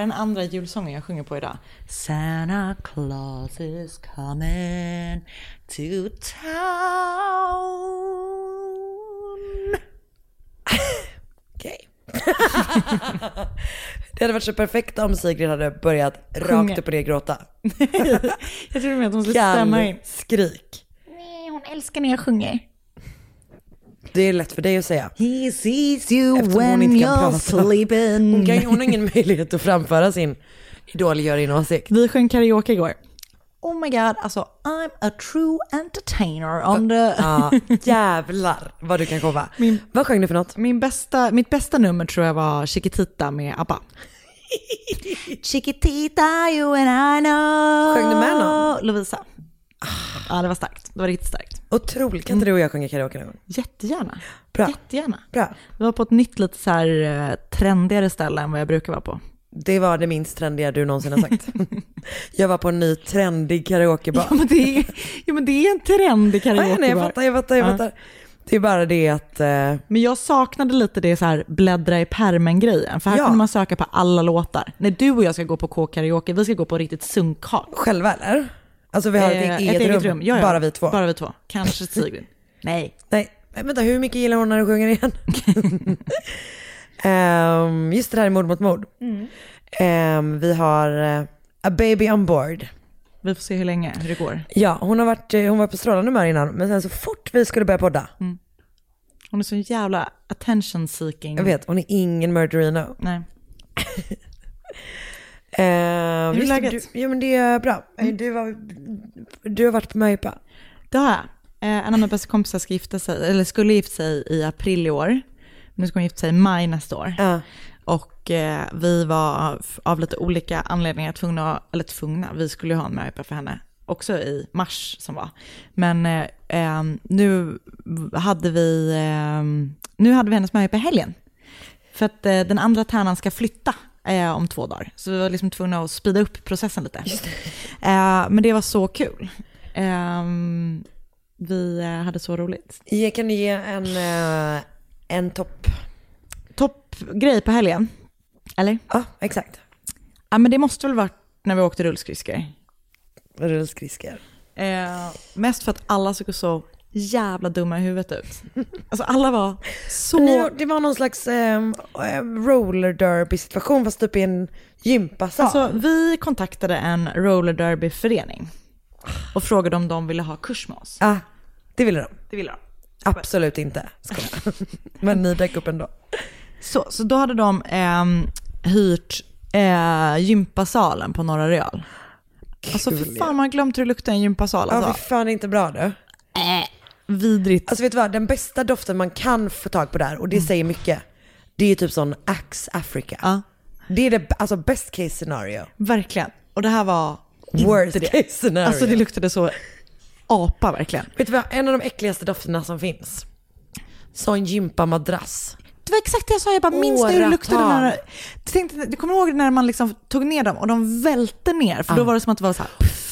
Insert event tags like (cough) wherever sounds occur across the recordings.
Är den andra julsången jag sjunger på idag. Santa Claus is coming to town. (laughs) Okej. (laughs) det hade varit så perfekt om Sigrid hade börjat rakt upp och ner gråta. (laughs) Jag med att hon skulle stämma in. skrik. Nej, hon älskar när jag sjunger. Det är lätt för dig att säga. He sees you Eftersom when you're sleeping. Hon, kan, hon har ingen möjlighet att framföra sin idol gör din åsikt. Vi sjöng karaoke igår. Oh my god, alltså I'm a true entertainer on the... Ja, jävlar vad du kan komma. Min- Vad sjöng du för något? Min bästa, mitt bästa nummer tror jag var Chiquitita med ABBA. (laughs) Chiquitita you and I know. Sjöng du med någon? Lovisa. Ja, det var starkt. Det var riktigt starkt. Otroligt. Kan inte du och jag sjunga karaoke någon gång? Jättegärna. Bra. Jättegärna. Bra. Vi var på ett nytt lite så här eh, trendigare ställe än vad jag brukar vara på. Det var det minst trendiga du någonsin har sagt. (laughs) jag var på en ny trendig karaokebar. Ja men det är, ja, men det är en trendig (laughs) Ja, karaoke. nej, jag fattar, jag fattar, jag Ja. fattar. Det är bara det att, eh, Men jag saknade lite det så här bläddra i pärmen-grejen. För här Ja. kunde man söka på alla låtar. När du och jag ska gå på K-karaoke, vi ska gå på riktigt sunkhal. själva eller? Alltså vi har Eh, ett, eget, rum, Ja, ja. bara vi två. Bara vi två. Kanske (laughs) Sigrid. Nej. Nej, men vänta, hur mycket gillar hon när du sjunger igen? (laughs) Ehm, just det här är mord mot mord. Ehm, vi har eh, A baby on board. Vi får se hur länge, hur det går. Ja, hon har varit, eh, hon var på strålande humör innan, men sen så fort vi skulle börja podda, Hon är så jävla attention seeking. jag vet, hon är ingen murderino. Nej. (laughs) Ehm, Hur är läget? Du, ja men det är bra. Eh, Du, var, du har varit på möhippa. Det har jag. Eh, En av mina bästa kompisar ska gifta sig, eller skulle gifta sig i april i år. Nu ska hon gifta sig i maj nästa år. Ja. Och eh, vi var av, lite olika anledningar tvungna, eller tvungna, vi skulle ju ha en möhippa för henne också i mars som var. Men eh, eh, nu hade vi, eh, nu hade vi hennes möhippa i helgen. För att eh, den andra tärnan ska flytta eh, om två dagar. Så vi var liksom tvungna att speeda upp processen lite. Eh, men det var så kul. Eh, vi hade så roligt. Ge, kan du ge en, eh, en topp? Toppgrej på helgen, eller? Ja, exakt. Ja, men det måste väl varit när vi åkte rullskridskor. Rullskridskor. Eh, mest för att alla såg så jävla dumma i huvudet ut. Alltså alla var så... Det var någon slags eh, roller derby situation fast typ i en gympasal. Alltså vi kontaktade en roller derby-förening och frågade om de ville ha kurs med oss. Ja, det ville de. Det ville de. Absolut inte. (laughs) Men ni dök upp ändå. Så, så då hade de ehm, hyrt eh, gympasalen på Norra Real. Alltså fy Kul, fan man har glömt hur det luktar i en gympasal. Ja, Alltså. fy fan det är inte bra du. Vidrigt. Alltså vet du vad, den bästa doften man kan få tag på där, och det säger mycket, det är typ sån Axe Africa. Ja, Det är det alltså best case scenario. verkligen. Och det här var Worst det. case scenario. Alltså det luktade så apa verkligen. Vet du vad, en av de äckligaste dofterna som finns. Sån gympamadrass. Det var exakt det jag sa, jag bara minns du hur det luktade när... Du, tänkte, du kommer ihåg när man liksom tog ner dem och de välte ner? För då var det som att det var så här,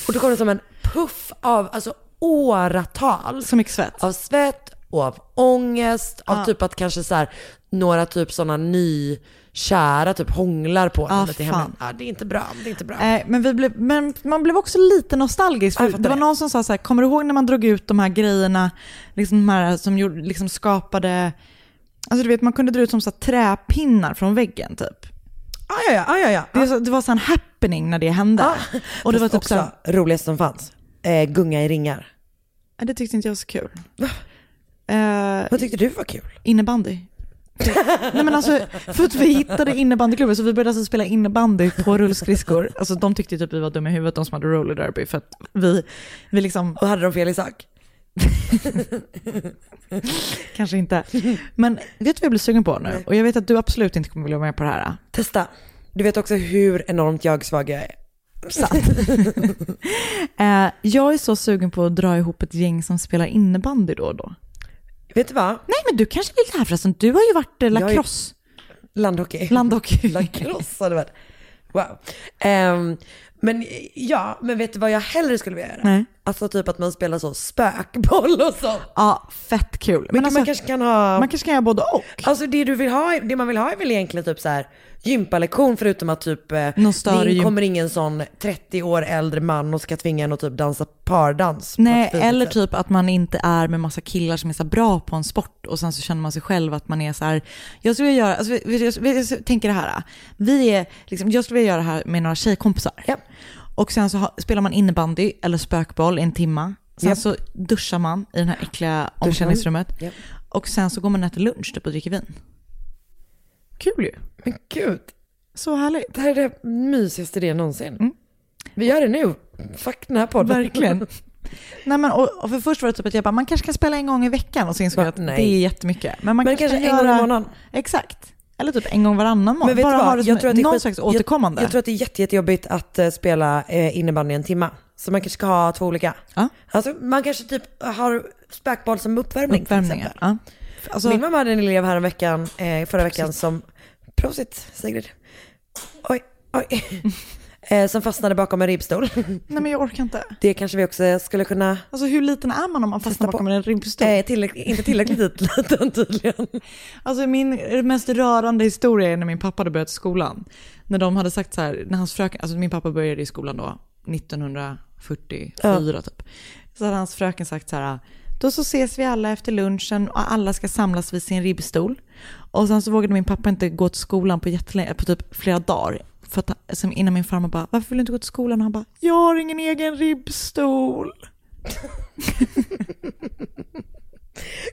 Och då kom det som en puff av, alltså åratal så mycket svett. av svett och av ångest, av typ att kanske så här, några typ sådana nykära typ hånglar på en lite hemmet. Ja, det är inte bra, det är inte bra. Nej, men, vi blev, men man blev också lite nostalgisk. För det var någon som sa så här, kommer du ihåg när man drog ut de här grejerna, liksom de här som gjorde, liksom skapade, alltså du vet man kunde dra ut som så här träpinnar från väggen typ. Ja, ja, ja, ja, ja. Det, var så- det var så en happening när det hände. Ja. Och det var typ så här, också roligast som fanns, eh, gunga i ringar. "Nej, det tyckte inte jag var så kul. Eh, Vad tyckte du var kul? innebandy. Nej men alltså, för att vi hittade innebandyklubben så vi började alltså spela innebandy på rullskridskor. Alltså de tyckte typ vi var dumma i huvudet, de som hade roller derby, för att vi, vi liksom, Och hade de fel i sak? (laughs) kanske inte. Men vet du vad jag blir sugen på nu? Och jag vet att du absolut inte kommer vilja vara med på det här. Testa. Du vet också hur enormt jag svag jag är. (laughs) Eh, jag är så sugen på att dra ihop ett gäng som spelar innebandy då och då. Vet du vad? Nej men du kanske vill det här förresten, du har ju varit eh, Jag är- lacrosse, Landhockey. landhockey. (laughs) Lacrosse hade det varit. Wow. Ehm, men ja, men vet du vad jag hellre skulle vilja göra? Nej. Alltså typ att man spelar så spökboll och så. Ja, fett kul. Men Men alltså, man kanske kan ha... man kanske kan göra både och. Alltså det du vill ha, det man vill ha är väl egentligen typ så här gympalektion förutom att typ eh, Någon det gym- kommer ingen sån 30 år äldre man och ska tvinga en att typ dansa pardans. Nej, eller sätt. typ att man inte är med massa killar som är så bra på en sport och sen så känner man sig själv att man är så här, jag skulle vilja göra, alltså, vi, vi, vi, vi tänker det här, vi är, liksom, jag skulle vilja göra det här med några tjejkompisar. Ja. Och sen så spelar man innebandy eller spökboll i en timma. Sen Japp. så duschar man i det här äckliga omklädningsrummet. Japp. Och sen så går man och äter lunch typ och dricker vin. Kul ju. Men gud, Så härligt. det här är det mysigaste idén någonsin. Mm. Vi gör det nu. Fuck den här podden. Verkligen. (laughs) Nej, men, och, och för först var det typ att jag bara, man kanske kan spela en gång i veckan och så insåg jag att det är jättemycket. Men man Men kanske, kanske kan en gång i månaden. Exakt. Eller typ en gång varannan månad. Men Bara ha det som Jag tror att det är någon slags jag- återkommande. Jag tror att det är jätte, jättejobbigt att eh, spela eh, innebandy en timma. Så man kanske ska ha två olika. Ja. Alltså man kanske typ har spökboll som uppvärmning exempel. Ja. Alltså, Min mamma hade en elev här en veckan, eh, förra veckan som, prosit Sigrid. Oj, oj. (laughs) eh, som fastnade bakom en ribbstol. (laughs) nej men jag orkar inte. Det kanske vi också skulle kunna, Alltså hur liten är man om man fastnar på. bakom en ribbstol? eh, tillräckligt, inte tillräckligt (laughs) liten tydligen. Alltså min mest rörande historia är när min pappa hade börjat skolan. När de hade sagt så här, när hans fröken, alltså min pappa började i skolan då 1944 typ. Så hade hans fröken sagt så här, då så ses vi alla efter lunchen och alla ska samlas vid sin ribbstol. Och sen så vågade min pappa inte gå till skolan på på typ flera dagar. För att, som innan min farmor bara, varför vill du inte gå till skolan? Och han bara, jag har ingen egen ribbstol.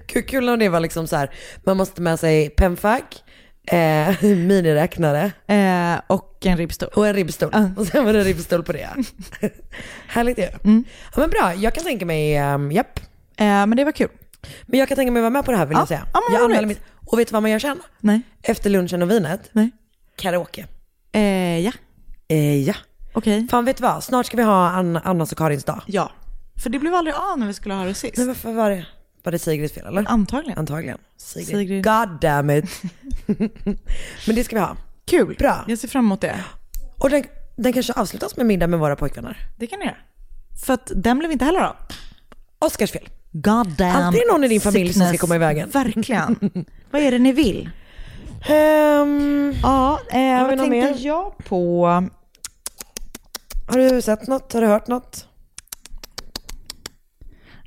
(laughs) Kul, om det var liksom så här, man måste med sig pennfack, eh, (laughs) miniräknare Eh, och en ribbstol. och en ribbstol. Ja. Och sen var det ribbstol på det. (laughs) Härligt ju. Mm. Ja men bra, jag kan tänka mig, um, japp. Eh, men det var kul. Men jag kan tänka mig att vara med på det här vill Ja. jag säga. Ja, jag anmäler mitt, och vet du vad man gör sen? Nej. Efter lunchen och vinet? Nej. Karaoke. Eh, ja, Eh, ja. okej. Fan vet du vad, snart ska vi ha Ann, Annas och Karins dag. Ja. För det blev aldrig av när vi skulle ha det sist. Men varför var det? Var det Sigrids fel eller? Antagligen. Antagligen. Sigrid. Sigrid. God damn it. (laughs) Men det ska vi ha. Kul. Bra. Jag ser fram emot det. Och den, den kanske avslutas med middag med våra pojkvänner. Det kan ni göra. För att den blev inte heller av. Oscars fel. God damn Alltid någon i din familj som ska komma i vägen. Verkligen. (laughs) Vad är det ni vill? Ehm, Ja, eh, vad tänkte mer? jag på? har du sett något? Har du hört något?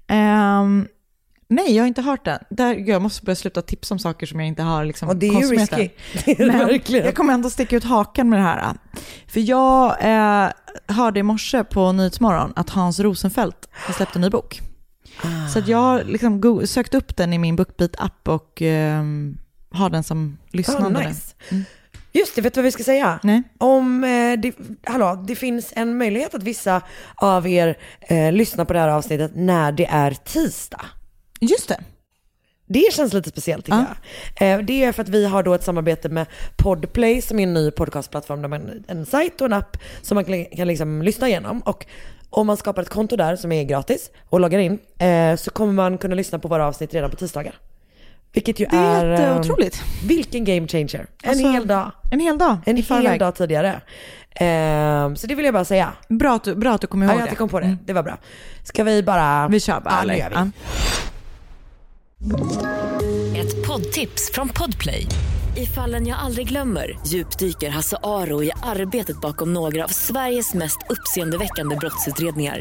Ehm, nej, jag har inte hört den. Där, gud, jag måste börja sluta tipsa om saker som jag inte har liksom, Och det är ju konsumerat risky. (laughs) Det är det Men verkligen. jag kommer ändå sticka ut hakan med det här. För jag eh, hörde i morse på Nyhetsmorgon att Hans Rosenfeldt har släppt en ny bok. Så att jag har liksom sökt upp den i min BookBeat-app och ehm, har den som lyssnande. Oh, nice. Just det, vet du vad vi ska säga? Nej. Om eh, det, hallå, det finns en möjlighet att vissa av er eh, lyssnar på det här avsnittet när det är tisdag. Just det. Det känns lite speciellt tycker jag. Eh, det är för att vi har då ett samarbete med Podplay som är en ny podcastplattform där man en sajt och en app som man kan, kan liksom lyssna igenom. Och om man skapar ett konto där som är gratis och loggar in eh, så kommer man kunna lyssna på våra avsnitt redan på tisdagar. Vilket ju Det är är... eh, jätteotroligt. vilken game changer. En Alltså, hel dag. En hel dag En hel förväg. dag tidigare. Eh, så det vill jag bara säga. Bra att du, bra att du kommer Ja, ihåg jag det. inte kom på det. Det var bra. Ska vi bara... Vi kör bara, Ja, eller? nu gör vi. Ja. Ett poddtips från Podplay. I fallen jag aldrig glömmer djupdyker Hasse Aro i arbetet bakom några av Sveriges mest uppseendeväckande brottsutredningar.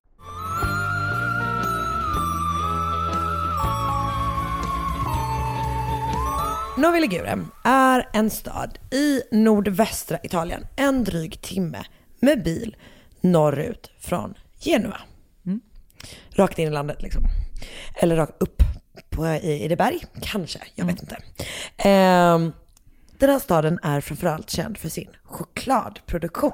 Novi Ligure är en stad i nordvästra Italien, en dryg timme med bil norrut från Genua. Rakt in i landet liksom. Eller rakt upp på, i, berg, kanske. Jag vet inte. Ehm, den här staden är framförallt känd för sin chokladproduktion.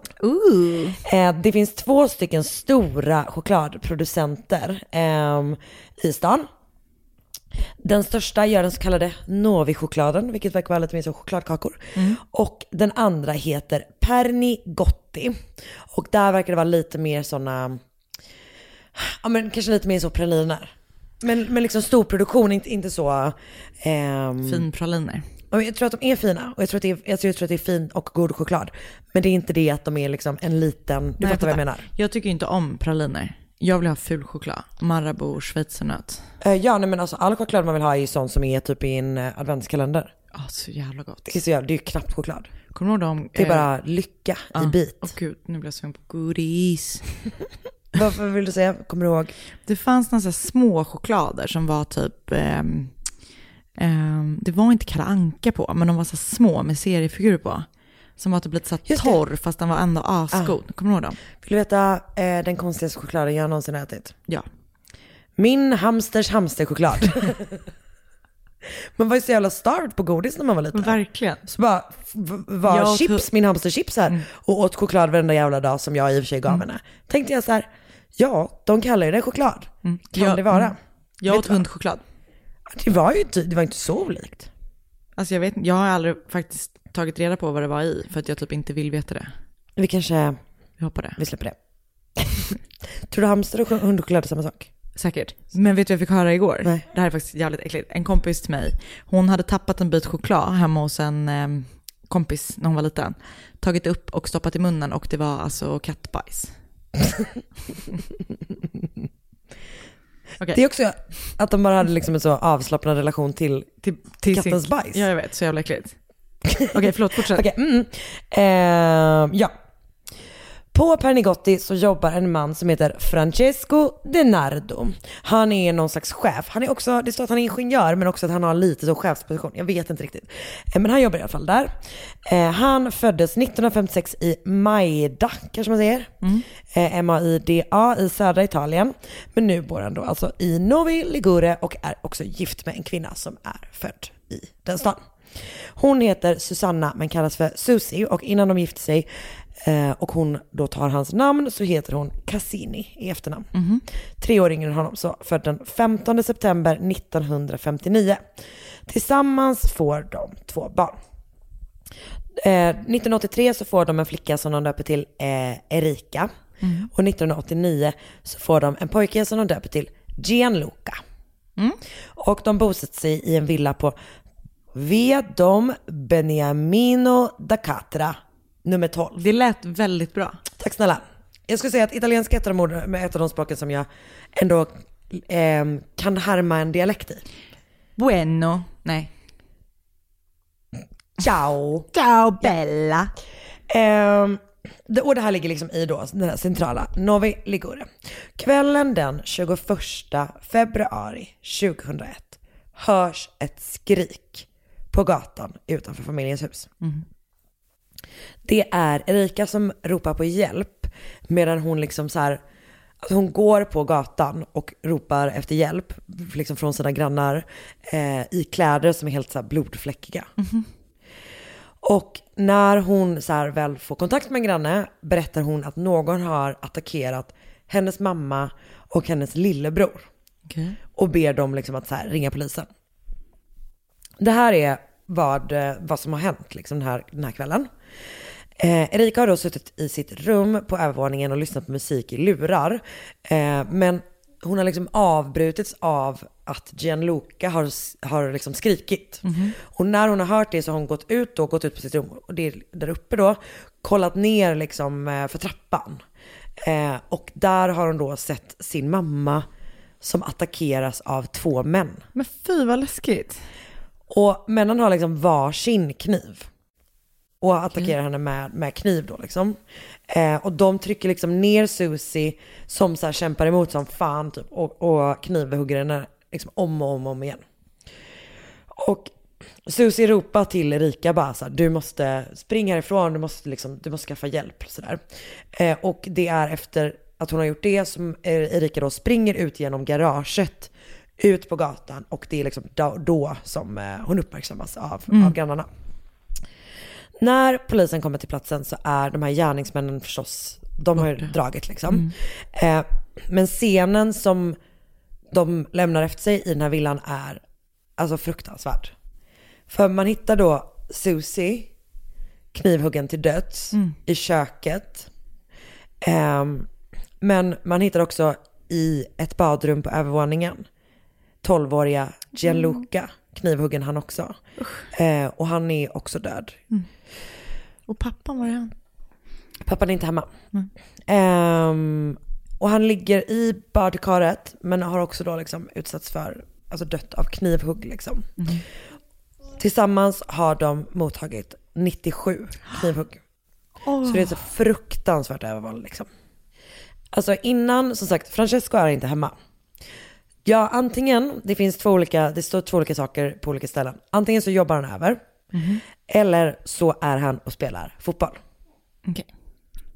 Eh, det finns två stycken stora chokladproducenter ehm, i stan. Den största gör den så kallade Novi-chokladen, vilket verkar vara lite mer som chokladkakor. Och den andra heter Pernigotti. Och där verkar det vara lite mer sådana, ja men kanske lite mer så praliner. Men, men liksom stor produktion, inte, inte så... ehm, Finpraliner. Jag tror att de är fina och jag tror att det är, jag tror att det är fin och god choklad. Men det är inte det att de är liksom en liten, du Nej, fattar vad jag menar. Jag tycker inte om praliner. Jag vill ha ful choklad. Marabou, schweizernöt. Eh, Ja nej men alltså all choklad man vill ha är ju sån som är typ i en eh, adventskalender. Ah, så jävla gott. Det är, så jävla, det är ju knappt choklad. Kommer du ihåg dem? Det är eh, bara lycka i bit. Åh gud, nu blir jag sugen på godis. (laughs) Vad vill du säga? Kommer du ihåg? Det fanns några så här små choklader som var typ, ehm, ehm, det var inte Kalle Anka på, men de var så här små med seriefigurer på. Som var typ lite så här Just det. torr fast den var ändå asgod. Kommer du ihåg dem? Vill du veta eh, den konstigaste chokladen jag någonsin ätit? Ja. Min hamsters hamsterchoklad. (laughs) man var ju så jävla starved på godis när man var liten. Verkligen. Så bara var Jag chips, min hamster chips här och åt choklad varenda jävla dag som jag i och för sig gav henne. Tänkte jag så här, ja, de kallar ju det choklad. Kan Ja, det vara? mm. Jag Vet åt hundchoklad. Det var ju det var inte så olikt. Alltså jag vet inte, jag har aldrig faktiskt tagit reda på vad det var i för att jag typ inte vill veta det. Vi kanske, Vi hoppar det. vi släpper det. (laughs) Tror du hamster och hundchoklad är samma sak? Säkert. Men vet du vad jag fick höra igår? Nej. Det här är faktiskt jävligt äckligt. En kompis till mig, hon hade tappat en bit choklad hemma hos en em, kompis när hon var liten. Tagit upp och stoppat i munnen och det var alltså kattbajs. (laughs) Okej. Det är också att de bara hade liksom en så avslappnad relation till till, till kattens sin... bajs. Ja, jag vet. Så jävla äckligt. Okej, förlåt. Fortsätt. Okej, mm. Ehm, ja. På Pernigotti så jobbar en man som heter Francesco Denardo. Han är någon slags chef. Han är också, det står att han är ingenjör men också att han har lite så chefsposition. Jag vet inte riktigt. Eh, Men han jobbar i alla fall där. Eh, Han föddes 1956 i Maida, kanske man säger. Eh, M-A-I-D-A i södra Italien. Men nu bor han då alltså i Novi Ligure och är också gift med en kvinna som är född i den stan. Hon heter Susanna men kallas för Susie och innan de gifte sig eh, och hon då tar hans namn så heter hon Cassini i efternamn. Tre år yngre än honom, så född den 15 september 1959. Tillsammans får de två barn. Eh, 1983 så får de en flicka som de döper till eh, Erika. Och 1989 så får de en pojke som de döper till Gianluca. Och de bosätter sig i en villa på Via Dom Beniamino da Catra, nummer 12. Det lät väldigt bra. Tack snälla. Jag skulle säga att italienska är ett av de, ett av de språken som jag ändå ehm, kan härma en dialekt i. Bueno. Nej. Ciao. Ciao Bella. Det, och det här ligger liksom i då den här centrala Novi Ligure. Kvällen den 21 februari 2001 hörs ett skrik på gatan utanför familjens hus. Det är Erika som ropar på hjälp medan hon liksom så här, alltså hon går på gatan och ropar efter hjälp liksom från sina grannar eh, i kläder som är helt så blodfläckiga. Och när hon så väl får kontakt med en granne berättar hon att någon har attackerat hennes mamma och hennes lillebror. Okej. Och ber dem liksom att så ringa polisen. Det här är vad, eh, vad som har hänt liksom den, här, den här kvällen. Eh, Erika har då suttit i sitt rum på övervåningen och lyssnat på musik i lurar. Eh, men hon har liksom avbrutits av att Gianluca har, har liksom skrikit. Och när hon har hört det så har hon gått ut då, gått ut på sitt rum, och det är där uppe då, kollat ner liksom eh, för trappan. Eh, och där har hon då sett sin mamma som attackeras av två män. Men fy vad läskigt. Och männen har liksom varsin kniv. Och attackerar henne med, med kniv då liksom. Eh, och de trycker liksom ner Susie som så här kämpar emot som fan typ. Och, och knivhugger henne liksom om och om och om igen. Och Susie ropar till Erika bara så här, du måste springa härifrån, du måste, liksom, du måste skaffa hjälp. Så där. Eh, och det är efter att hon har gjort det som Erika då springer ut genom garaget, ut på gatan och det är liksom då, då som eh, hon uppmärksammas av, av grannarna. När polisen kommer till platsen så är de här gärningsmännen förstås, de har ju dragit liksom. Eh, men scenen som de lämnar efter sig i den här villan är alltså fruktansvärd. För man hittar då Susie knivhuggen till döds i köket. Ehm, men man hittar också i ett badrum på övervåningen 12-åriga Gianluca knivhuggen han också. Eh, och han är också död. Och pappan, var är han? Pappan är inte hemma. Ehm, och han ligger i badkaret men har också då liksom utsatts för, alltså dött av knivhugg liksom. Tillsammans har de mottagit 97 knivhugg. Så det är så fruktansvärt övervåld liksom. Alltså innan, som sagt, Francesco är inte hemma. Ja, antingen, det finns två olika, det står två olika saker på olika ställen. Antingen så jobbar han över, eller så är han och spelar fotboll. Okej.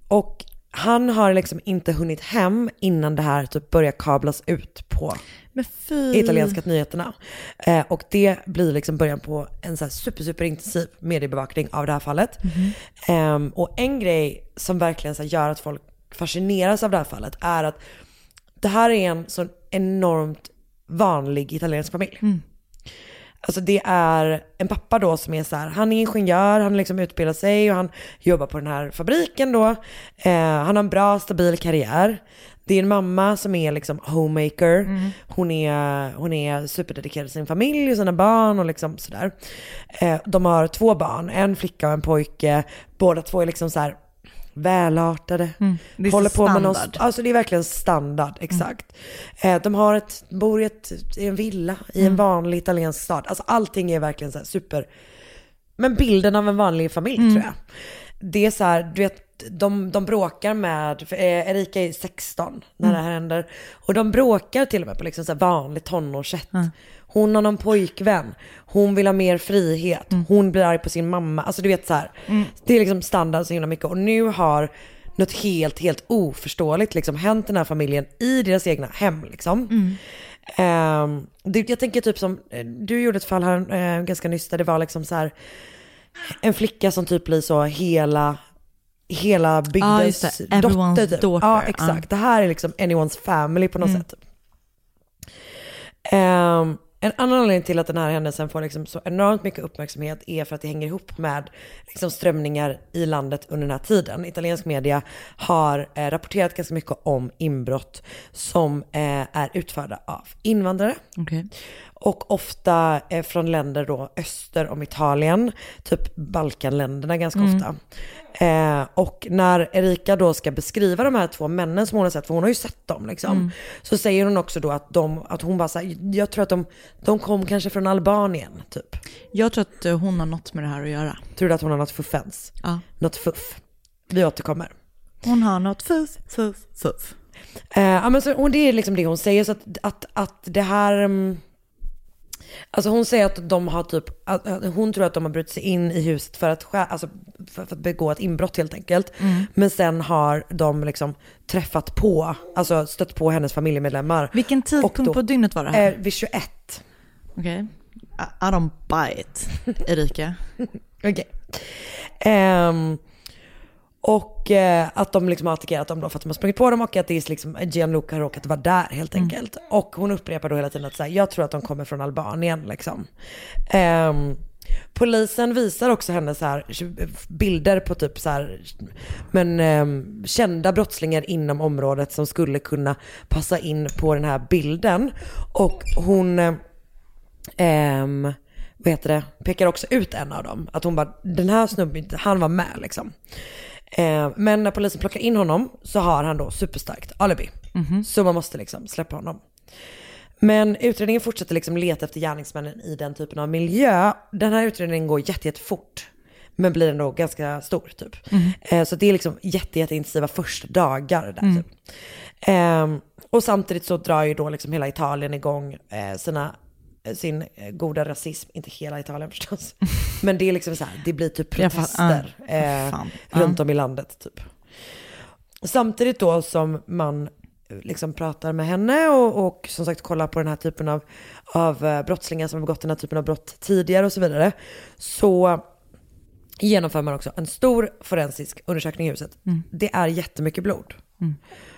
Och han har liksom inte hunnit hem innan det här typ börjar kablas ut på italienska nyheterna. Eh, och det blir liksom början på en så här super, super intensiv mediebevakning av det här fallet. Ehm, och en grej som verkligen så gör att folk fascineras av det här fallet är att det här är en så enormt vanlig italiensk familj. Alltså det är en pappa då som är så här, han är ingenjör, han liksom utbildar sig och han jobbar på den här fabriken då. Eh, han har en bra stabil karriär. Det är en mamma som är liksom homemaker. Hon, är, hon är superdedikerad till sin familj och sina barn och liksom sådär. Eh, de har två barn, en flicka och en pojke. Båda två är liksom så här välartade. Det är så håller på med någon, standard. alltså det är verkligen standard, exakt. Eh, de har ett, bor i, ett, i en villa i en vanlig italiensk stad. Alltså allting är verkligen så här super, men bilden av en vanlig familj tror jag. Det är så här, du vet, de, de bråkar med, för eh, Erika är 16 när det här händer. Och de bråkar till och med på liksom så här vanligt tonårssätt. Hon har någon pojkvän, hon vill ha mer frihet, hon blir arg på sin mamma. Alltså du vet så här, det är liksom standard så himla mycket. Och nu har något helt, helt oförståeligt liksom hänt den här familjen i deras egna hem liksom. Ehm, det, jag tänker typ som, eh, du gjorde ett fall här eh, ganska nyss där det var liksom så här en flicka som typ blir så hela, hela bygdens. Everyone's dotter. Typ. daughter. Ja, exakt. Det här är liksom anyone's family på något Mm. sätt. Ehm, en annan anledning till att den här händelsen får liksom så enormt mycket uppmärksamhet är för att det hänger ihop med liksom strömningar i landet under den här tiden. Italiensk media har eh, rapporterat ganska mycket om inbrott som eh, är utförda av invandrare. Okay. Och ofta eh, från länder då öster om Italien, typ Balkanländerna ganska ofta. Eh, och när Erika då ska beskriva de här två männen som hon har sett, för hon har ju sett dem liksom. Så säger hon också då att, de, att hon bara såhär, jag tror att de, de kom kanske från Albanien typ. Jag tror att eh, hon har något med det här att göra. Tror du att hon har något fuffens? Ja. Något fuff? Vi återkommer. Hon har något fuff, fuff, fuff. Eh, ja, men så, och det är liksom det hon säger, så att, att, att det här... mm, Alltså hon säger att de har typ, hon tror att de har brutit sig in i huset för att, alltså för, för att begå ett inbrott helt enkelt. Men sen har de liksom träffat på, alltså stött på hennes familjemedlemmar. Vilken tidpunkt då- på dygnet var det här? Eh, vid 21. Okej. I, I don't buy it, (laughs) Erika. Okej. Ehm, och eh, att de liksom har attackerat dem då för att de har sprungit på dem och att det är liksom Gianluca har råkat vara där helt enkelt. Och hon upprepar då hela tiden att så här, jag tror att de kommer från Albanien liksom. Ehm, Polisen visar också henne så här bilder på typ så här, men eh, kända brottslingar inom området som skulle kunna passa in på den här bilden. Och hon, eh, ehm, vad heter det, pekar också ut en av dem. Att hon bara, den här snubben, han var med liksom. Eh, men när polisen plockar in honom så har han då superstarkt alibi. Så man måste liksom släppa honom. Men utredningen fortsätter liksom leta efter gärningsmännen i den typen av miljö. Den här utredningen går jätte, jättefort. Men blir ändå ganska stor typ. Eh, så det är liksom jätte, jätteintensiva första dagar där typ. Ehm, och samtidigt så drar ju då liksom hela Italien igång eh, sina, sin eh, goda rasism. Inte hela Italien förstås. (laughs) Men det är liksom så här, det blir typ protester eh, runt om i landet typ. Samtidigt då som man eh, liksom pratar med henne och, och som sagt kollar på den här typen av, av eh, brottslingar som har begått den här typen av brott tidigare och så vidare. Så genomför man också en stor forensisk undersökning i huset. Det är jättemycket blod.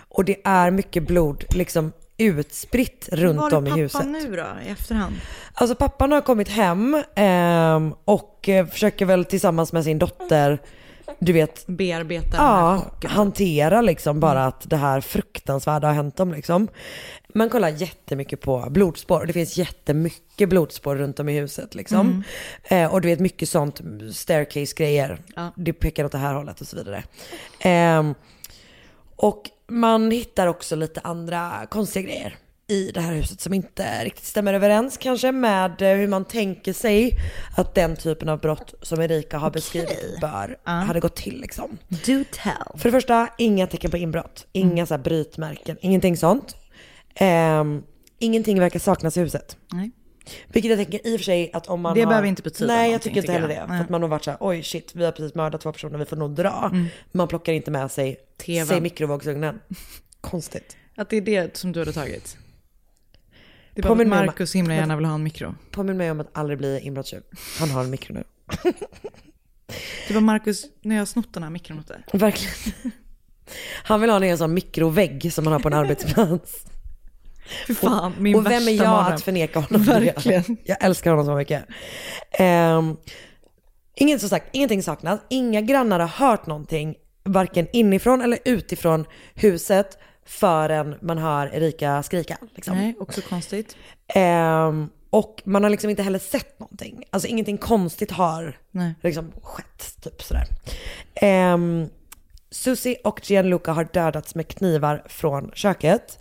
Och det är mycket blod liksom utspritt runt om i huset. nu då, i efterhand? Alltså pappan har kommit hem ehm, och eh, försöker väl tillsammans med sin dotter, du vet, Bearbeta ja, hantera liksom bara att det här fruktansvärda har hänt dem liksom. Man kollar jättemycket på blodspår och det finns jättemycket blodspår runt om i huset liksom. Eh, och du vet mycket sånt, staircase-grejer. Ja. Det pekar åt det här hållet och så vidare. Ehm, och man hittar också lite andra konstiga grejer i det här huset som inte riktigt stämmer överens kanske med eh, hur man tänker sig att den typen av brott som Erika har beskrivit bör, hade gått till liksom. Do tell. För det första, inga tecken på inbrott. Inga så här brytmärken, ingenting sånt. Ehm, ingenting verkar saknas i huset. Nej. Vilket jag tänker i och för sig att om man Det har... behöver inte betyda Nej jag tycker inte heller det. För att man har varit så här, oj shit vi har precis mördat två personer, vi får nog dra. Man plockar inte med sig, TV:n. säg mikrovågsugnen. Konstigt. Att det är det som du hade tagit? Det är bara för att Påminn mig om- himla gärna vill ha en mikro. Påminn mig om att aldrig bli inbrottstjuv. Han har en mikro nu. (laughs) Det var Markus, när jag har snott den här mikron åt dig. Verkligen. Han vill ha en sån mikrovägg som man har på en (laughs) arbetsplats. Fy fan, min och vem är jag mardröm. att förneka honom Verkligen. Jag älskar honom så mycket. Um, inget, som sagt, ingenting saknas. Inga grannar har hört någonting, varken inifrån eller utifrån huset förrän man hör Erika skrika. Liksom. Nej, också konstigt. Ehm, och man har liksom inte heller sett någonting. Alltså ingenting konstigt har Nej. liksom skett. Typ sådär. Um, Susie och Gianluca har dödats med knivar från köket.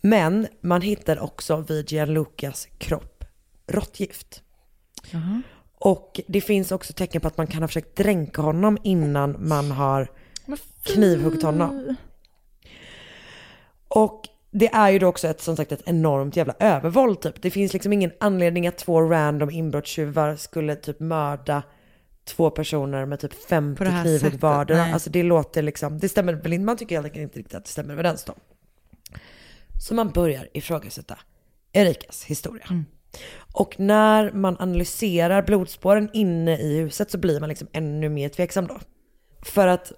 Men man hittar också vid Gianlucas kropp råttgift. Och det finns också tecken på att man kan ha försökt dränka honom innan man har knivhuggit honom. Och det är ju då också ett, som sagt ett enormt jävla övervåld typ. Det finns liksom ingen anledning att två random inbrottstjuvar skulle typ mörda två personer med typ 50 På det här knivhugg vardera. Alltså det låter liksom, det stämmer väl inte, man tycker helt enkelt inte riktigt att det stämmer överens då. Så man börjar ifrågasätta Erikas historia. Mm. Och när man analyserar blodspåren inne i huset så blir man liksom ännu mer tveksam då. För att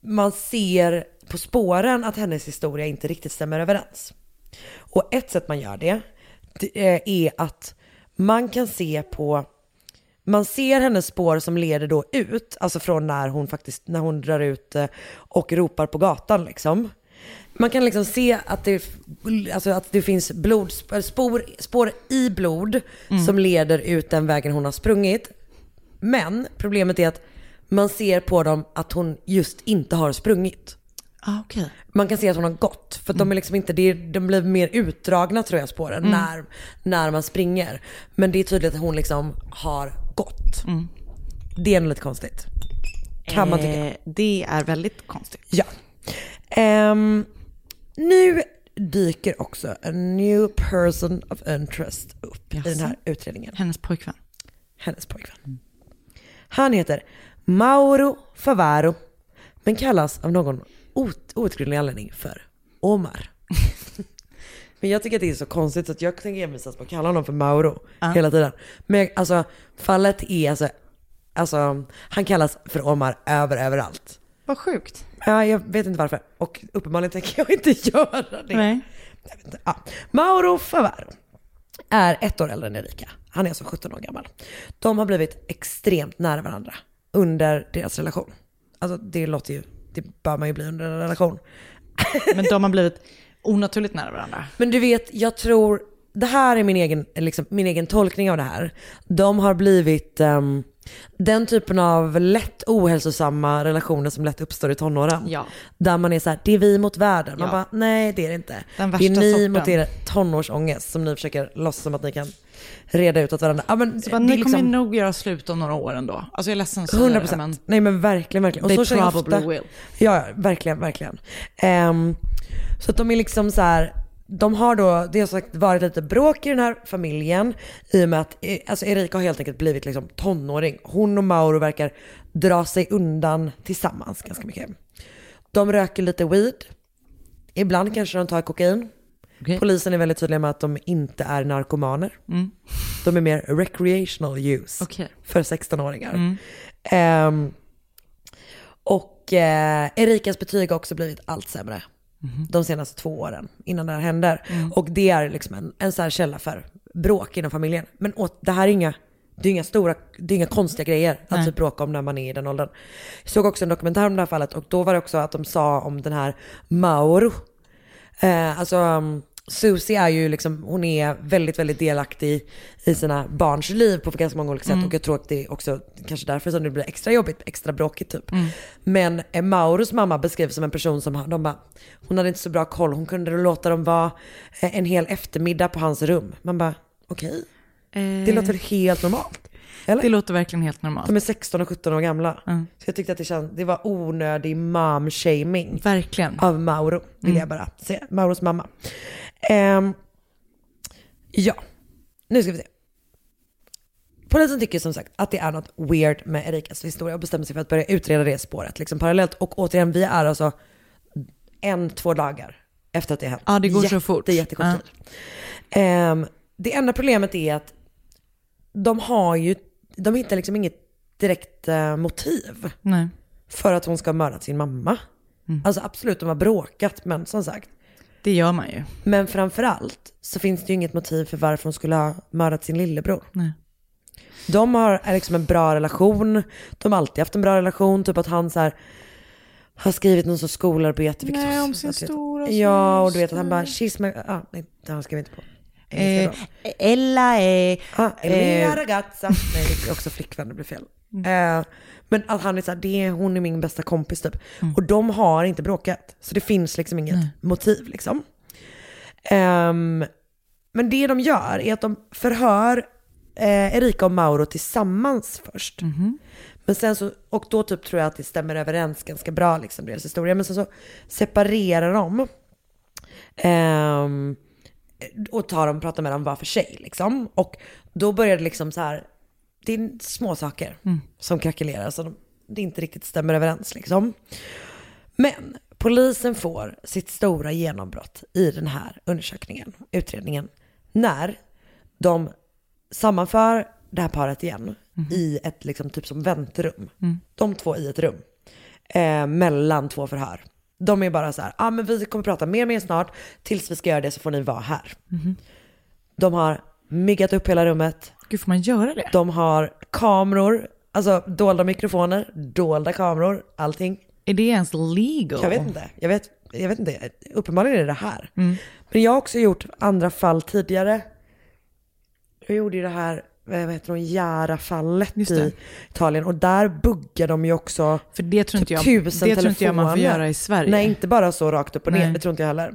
man ser på spåren att hennes historia inte riktigt stämmer överens. Och ett sätt man gör det, det är att man kan se på, man ser hennes spår som leder då ut, alltså från när hon faktiskt, när hon drar ut eh, och ropar på gatan liksom. Man kan liksom se att det, alltså att det finns blod, spår, spår i blod som leder ut den vägen hon har sprungit. Men problemet är att man ser på dem att hon just inte har sprungit. Ah, okej. Man kan se att hon har gått. För att de är liksom inte, de blir mer utdragna tror jag spåren när, när man springer. Men det är tydligt att hon liksom har gått. Det är nog lite konstigt. Kan man tycka. Eh, det är väldigt konstigt. Ja. Ehm, nu dyker också a new person of interest upp i Jaså? den här utredningen. Hennes pojkvän. Hennes pojkvän. Han heter Mauro Favaro, men kallas av någon out- outgrundlig anledning för Omar. (laughs) men jag tycker att det är så konstigt så att jag tänker envisas på att kalla honom för Mauro hela tiden. Men alltså fallet är alltså, alltså han kallas för Omar över överallt. Vad sjukt. Ja, jag vet inte varför. Och uppenbarligen tänker jag inte (laughs) göra det. Nej. Jag vet inte. Ja. Mauro Favaro är ett år äldre än Erika. han är alltså 17 år gammal. De har blivit extremt nära varandra under deras relation. Alltså det låter ju, det bör man ju bli under en relation. (laughs) Men de har blivit onaturligt nära varandra. Men du vet, jag tror, det här är min egen, liksom, min egen tolkning av det här. De har blivit ehm, den typen av lätt ohälsosamma relationer som lätt uppstår i tonåren. Ja. Där man är så här, det är vi mot världen. Man Ja. bara, nej det är det inte. Den det är ni sorten. mot er tonårsångest som ni försöker låtsas som att ni kan reda ut åt varandra. Ja, men, Så bara, ni är kommer liksom, nog göra slut om några år ändå. Alltså jag är ledsen att säga 100 det, men. Nej men verkligen, verkligen. they känner jag probably ofta. will. Ja, verkligen, verkligen. Ehm, så att de är liksom så här, de har då, det har sagt varit lite bråk i den här familjen i och med att eh, alltså Erika har helt enkelt blivit liksom tonåring. Hon och Mauro verkar dra sig undan tillsammans ganska mycket. De röker lite weed. Ibland kanske de tar kokain. Okej. Polisen är väldigt tydliga med att de inte är narkomaner. Mm. De är mer recreational use Okej. för 16-åringar. Mm. Ehm, och eh, Erikas betyg har också blivit allt sämre Mhm. de senaste två åren innan det här händer. Mm. Och det är liksom en, en sån här källa för bråk inom familjen. Men åt, det här är inga, det är inga stora, det är inga konstiga grejer att Nej. typ bråka om när man är i den åldern. Jag såg också en dokumentär om det här fallet och då var det också att de sa om den här Mauro. Eh, alltså um, Susie är ju liksom, hon är väldigt, väldigt delaktig i sina barns liv på ganska många olika sätt. Mm. Och jag tror att det är också kanske därför som det blir extra jobbigt, extra bråkigt typ. Mm. Men eh, Mauros mamma beskrivs som en person som, de bara, hon hade inte så bra koll. Hon kunde låta dem vara eh, en hel eftermiddag på hans rum. Man bara, okej. Det låter helt normalt. Eller? Det låter verkligen helt normalt. De är 16 och 17 år gamla. Mm. Så jag tyckte att det, känd, det var onödig mom-shaming Verkligen. av Mauro, vill Mm. jag bara säga. Mauros mamma. Ehm, ja, nu ska vi se. Polisen tycker som sagt att det är något weird med Erikas historia och bestämmer sig för att börja utreda det spåret liksom parallellt. Och återigen, vi är alltså en, två dagar efter att det hänt. Ja, det går så Jätte, fort. Jättekort Ja. tid. Ehm, det enda problemet är att de har ju, de hittar liksom inget direkt eh, motiv Nej. för att hon ska ha mördat sin mamma. Mm. Alltså absolut, de har bråkat, men som sagt. Det gör man ju. Men framförallt så finns det ju inget motiv för varför hon skulle ha mördat sin lillebror. Nej. De har är liksom en bra relation, de har alltid haft en bra relation, typ att han så här, har skrivit någon sorts skolarbete. vilket Nej, om sin stora Ja, och du vet att han bara, she's my, ah, nej, det han skrev inte på. Eh. Ella är... Ah, Emilia eh, ragazza. Nej, det är också flickvän, det blir fel. Eh, men att han är såhär, det är, hon är min bästa kompis typ. Och de har inte bråkat. Så det finns liksom inget Nej. motiv liksom. Ehm, men det de gör är att de förhör eh, Erika och Mauro tillsammans först. Mhm. Men sen så, och då typ tror jag att det stämmer överens ganska bra liksom deras historia. Men sen så separerar de. Ehm, och tar dem och pratar med dem var för sig liksom. Och då börjar det liksom så här, det är små saker Mm. som krackelerar så de, det inte riktigt stämmer överens liksom. Men polisen får sitt stora genombrott i den här undersökningen, utredningen, när de sammanför det här paret igen i ett liksom typ som väntrum. Mm. De två i ett rum. Eh, mellan två förhör. De är bara så här, ja ah, men vi kommer prata mer med er snart. Tills vi ska göra det så får ni vara här. Mhm. De har myggat upp hela rummet. Gud, får man göra det? De har kameror, alltså dolda mikrofoner, dolda kameror, allting. Är det ens legal? Jag vet inte. Jag vet, jag vet inte. Uppenbarligen är det det här. Mm. Men jag har också gjort andra fall tidigare. Jag gjorde ju det här, eh, vad heter hon, Jara-fallet Just det. i Italien. Och där buggar de ju också För det tror inte typ jag, tusen det tror inte jag man får göra i Sverige. Nej, inte bara så rakt upp och ner. Nej. Det tror inte jag heller.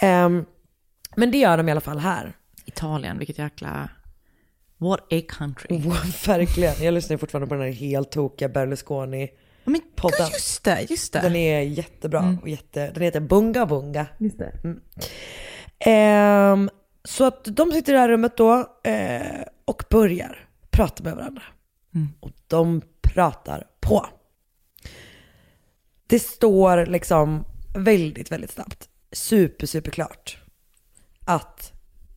Ehm, men det gör de i alla fall här. Italien, vilket jäkla... What a country. (laughs) Verkligen. Jag lyssnar fortfarande på den här helt tokiga Berlusconi. Men Podden. just det, just det. Den är jättebra. Mm. Och jätte, den heter Bunga Bunga. Just det. Mm. Ehm, så att de sitter i det här rummet då eh, och börjar prata med varandra. Mm. Och de pratar på. Det står liksom väldigt, väldigt snabbt, super, super klart att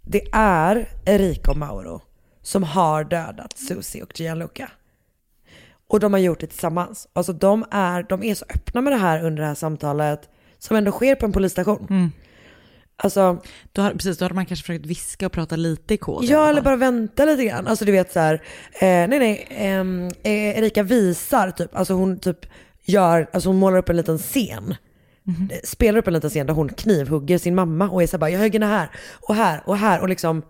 det är Erika och Mauro som har dödat Susie och Gianluca. Och de har gjort det tillsammans. Alltså de är, de är så öppna med det här under det här samtalet som ändå sker på en polisstation. Mm. Alltså, Då har, precis, då hade man kanske försökt viska och prata lite i kod. Ja, eller bara vänta lite grann. Alltså du vet så här, eh, nej nej, ehm, eh, Erika visar typ, alltså hon typ gör, alltså hon målar upp en liten scen. Eh, Spelar upp en liten scen där hon knivhugger sin mamma och är så här bara, jag högger henne här och här och här och liksom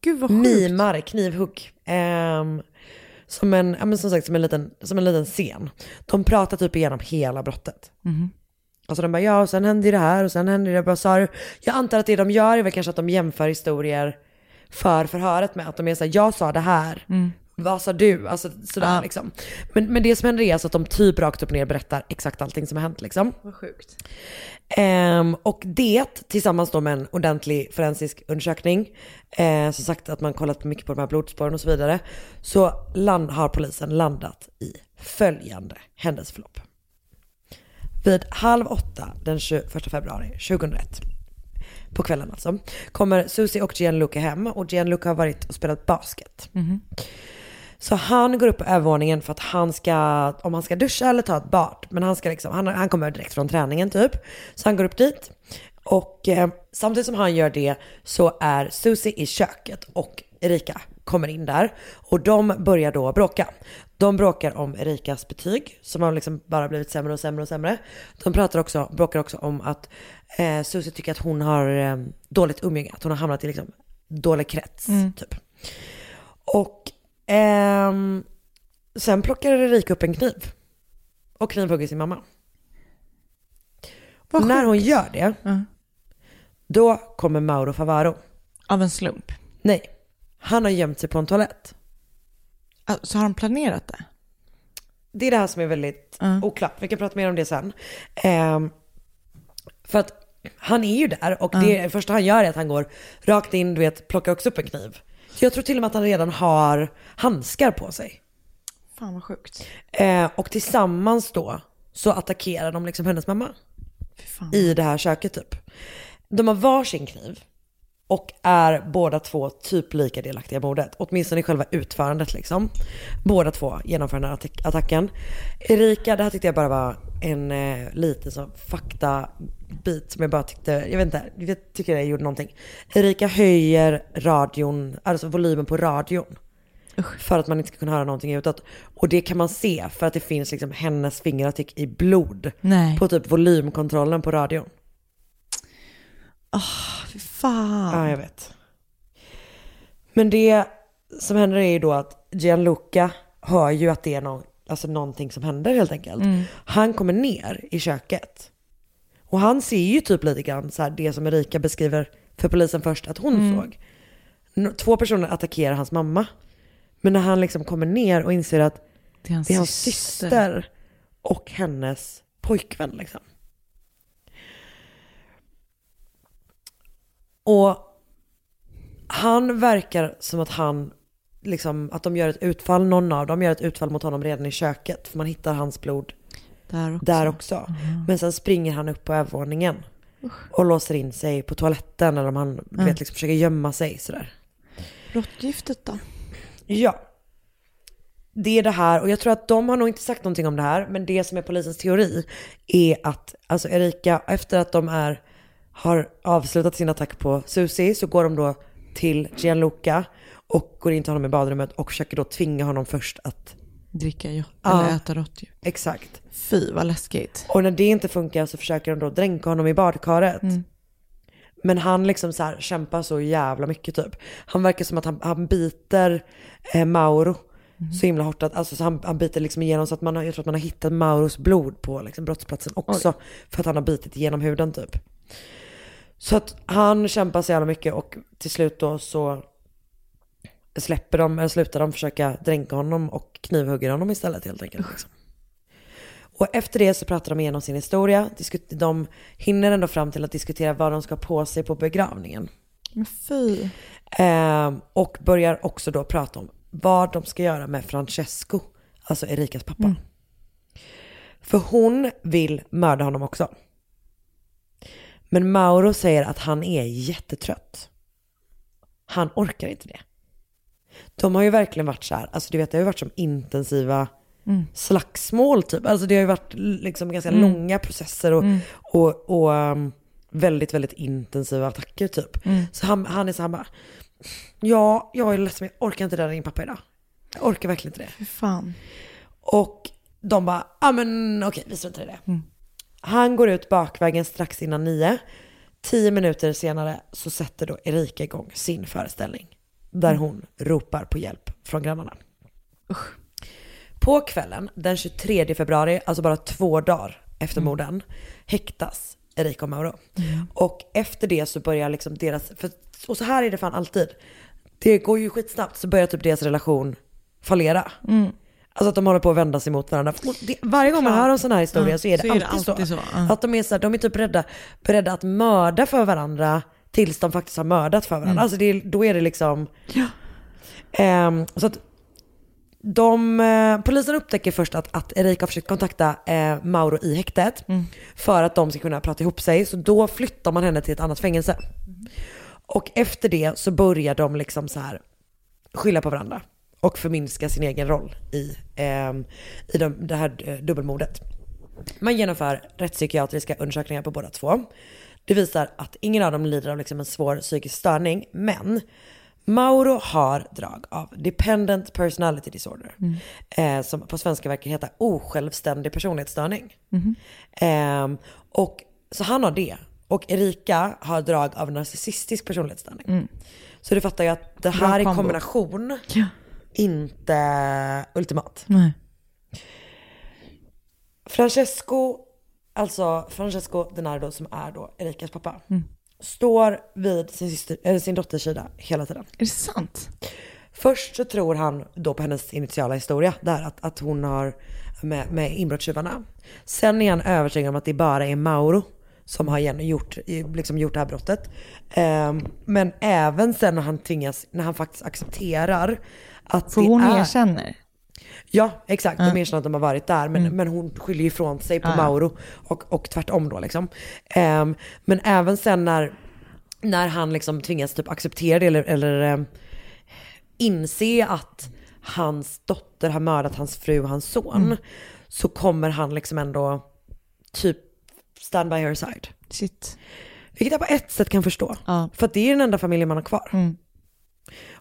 Gud vad sjukt. mimar knivhugg. Ehm, som en, ja men som sagt som en liten, som en liten scen. De pratar typ igenom hela brottet. Alltså de bara, ja och sen hände ju det här och sen hände det, bara sa du. Jag antar att det de gör är väl kanske att de jämför historier för förhöret med att de är såhär, jag sa det här, vad sa du? Alltså sådär Ja. liksom. Men, men det som händer är alltså att de typ rakt upp och ner berättar exakt allting som har hänt liksom. Vad sjukt. Ehm, och det tillsammans då med en ordentlig forensisk undersökning, eh, som sagt att man kollat mycket på de här blodspåren och så vidare, så land, har polisen landat i följande händelseförlopp. Vid halv åtta den 21 februari 2001, på kvällen alltså, kommer Susie och Gianluca hem och Gianluca har varit och spelat basket. Så han går upp på övervåningen för att han ska, om han ska duscha eller ta ett bad. Men han ska liksom, han, han kommer direkt från träningen typ. Så han går upp dit. Och eh, samtidigt som han gör det så är Susie i köket och Erika kommer in där. Och de börjar då bråka. De bråkar om Erikas betyg som har liksom bara blivit sämre och sämre och sämre. De pratar också, bråkar också om att eh, Susie tycker att hon har eh, dåligt umgänge. Att hon har hamnat i liksom dålig krets typ. Och ehm, sen plockar Erika upp en kniv. Och knivhugger sin mamma. Vad när hon gör det, Ja. då kommer Mauro Favaro. Av en slump. Nej, han har gömt sig på en toalett. Ah, Så har de planerat det? Det är det här som är väldigt Ja. oklart. Vi kan prata mer om det sen. Ehm, för att han är ju där och det första han gör är att han går rakt in, du vet, plockar också upp en kniv. Jag tror till och med att han redan har handskar på sig. Fan vad sjukt. Eh, och tillsammans då så attackerar de liksom hennes mamma. I det här köket typ. De har varsin kniv och är båda två typ lika delaktiga i mordet. Åtminstone i själva utförandet liksom. Båda två genomför den här attack- attacken. Erika, det här tyckte jag bara var en eh, liten så faktabit som jag bara tyckte, jag vet inte, jag tycker jag gjorde någonting. Erika höjer radion, alltså volymen på radion. För att man inte ska kunna höra någonting utåt. Och det kan man se för att det finns liksom hennes fingeravtryck i blod. Nej. På typ volymkontrollen på radion. Fy fan. Ja, jag vet. Men det som händer är ju då att Gianluca hör ju att det är någon, alltså någonting som händer helt enkelt. Han kommer ner i köket. Och han ser ju typ lite grann så här det som Erika beskriver för polisen först att hon såg. N- Två personer attackerar hans mamma. Men när han liksom kommer ner och inser att Det är hans, det är hans syster. syster och hennes pojkvän liksom. Och han verkar som att han, liksom, att de gör ett utfall, någon av dem gör ett utfall mot honom redan i köket. För man hittar hans blod Där också. där också. Men sen springer han upp på övervåningen. Och låser in sig på toaletten eller om han du vet, liksom, försöker gömma sig sådär. Råttgiftet då? Ja. Det är det här, och jag tror att de har nog inte sagt någonting om det här, men det som är polisens teori är att alltså Erika, efter att de är, har avslutat sin attack på Susie så går de då till Gianluca och går in till honom i badrummet och försöker då tvinga honom först att, Dricka ju. Ja. Eller äta råttdjur. exakt. Fy vad läskigt. Och när det inte funkar så försöker de då dränka honom i badkaret. Men han liksom så här kämpar så jävla mycket typ. Han verkar som att han, han biter eh, Mauro så himla hårt att, alltså så han, han biter liksom igenom så att man har, jag tror att man har hittat Mauros blod på liksom brottsplatsen också. För att han har bitit igenom huden typ. Så att han kämpar så jävla mycket och till slut då så släpper de, eller slutar de försöka dränka honom och knivhugger honom istället helt enkelt. Liksom. Och efter det så pratar de igenom sin historia. De hinner ändå fram till att diskutera vad de ska ha på sig på begravningen. Men fy. Ehm, och börjar också då prata om vad de ska göra med Francesco, alltså Erikas pappa. För hon vill mörda honom också. Men Mauro säger att han är jättetrött. Han orkar inte det. De har ju verkligen varit så här, alltså du vet det har ju varit som intensiva slagsmål typ. Alltså det har ju varit liksom ganska långa processer och, och, och um, väldigt, väldigt intensiva attacker typ. Så han, han är så här bara, ja, jag är ledsen men jag orkar inte rädda din pappa idag. Jag orkar verkligen inte det. Fy fan. Och de bara, ja men okej, vi struntar i det. Han går ut bakvägen strax innan nio. Tio minuter senare så sätter då Erika igång sin föreställning. Där hon ropar på hjälp från grannarna. På kvällen den 23 februari, alltså bara två dagar efter morden, häktas Erika och Mauro. Och efter det så börjar liksom deras, för, och så här är det fan alltid. Det går ju skitsnabbt så börjar typ deras relation fallera. Alltså att de håller på att vända sig mot varandra. Det, varje gång man hör om sådana här historier Ja, så är det så är det alltid, alltid så. så. Att de är, så här, de är typ rädda, beredda att mörda för varandra tills de faktiskt har mördat för varandra. Mm. Alltså det, då är det liksom... Ehm, så att de, eh, polisen upptäcker först att, att Erika har försökt kontakta eh, Mauro i häktet för att de ska kunna prata ihop sig. Så då flyttar man henne till ett annat fängelse. Och efter det så börjar de liksom så här skylla på varandra och förminska sin egen roll i, ehm, i de, det här eh, dubbelmordet. Man genomför rättspsykiatriska undersökningar på båda två. Det visar att ingen av dem lider av liksom en svår psykisk störning, men Mauro har drag av dependent personality disorder, eh, som på svenska verkar heta osjälvständig personlighetsstörning. Ehm, och, så han har det. Och Erika har drag av narcissistisk personlighetsstörning. Så du fattar ju att det här i kombination, Ja. inte ultimat. Nej. Francesco, alltså Francesco Denardo som är då Erikas pappa, Mm. står vid sin, syster, eller sin dotters sida hela tiden. Är det sant? Först så tror han då på hennes initiala historia, där att, att hon har med, med inbrottstjuvarna. Sen är han övertygad om att det bara är Mauro som har gjort, liksom gjort det här brottet. Ehm, men även sen när han tvingas, när han faktiskt accepterar att För det hon är... erkänner. Ja, exakt. De erkänner att de har varit där, men, men hon skyller ifrån sig på Mm. Ja. Mauro och, och tvärtom då liksom. Ehm, men även sen när, när han liksom tvingas typ acceptera det eller, eller ehm, inse att hans dotter har mördat hans fru och hans son, Mm. så kommer han liksom ändå typ stand by her side. Shit. Vilket jag på ett sätt kan förstå. Ja. För att det är den enda familjen man har kvar. Mm.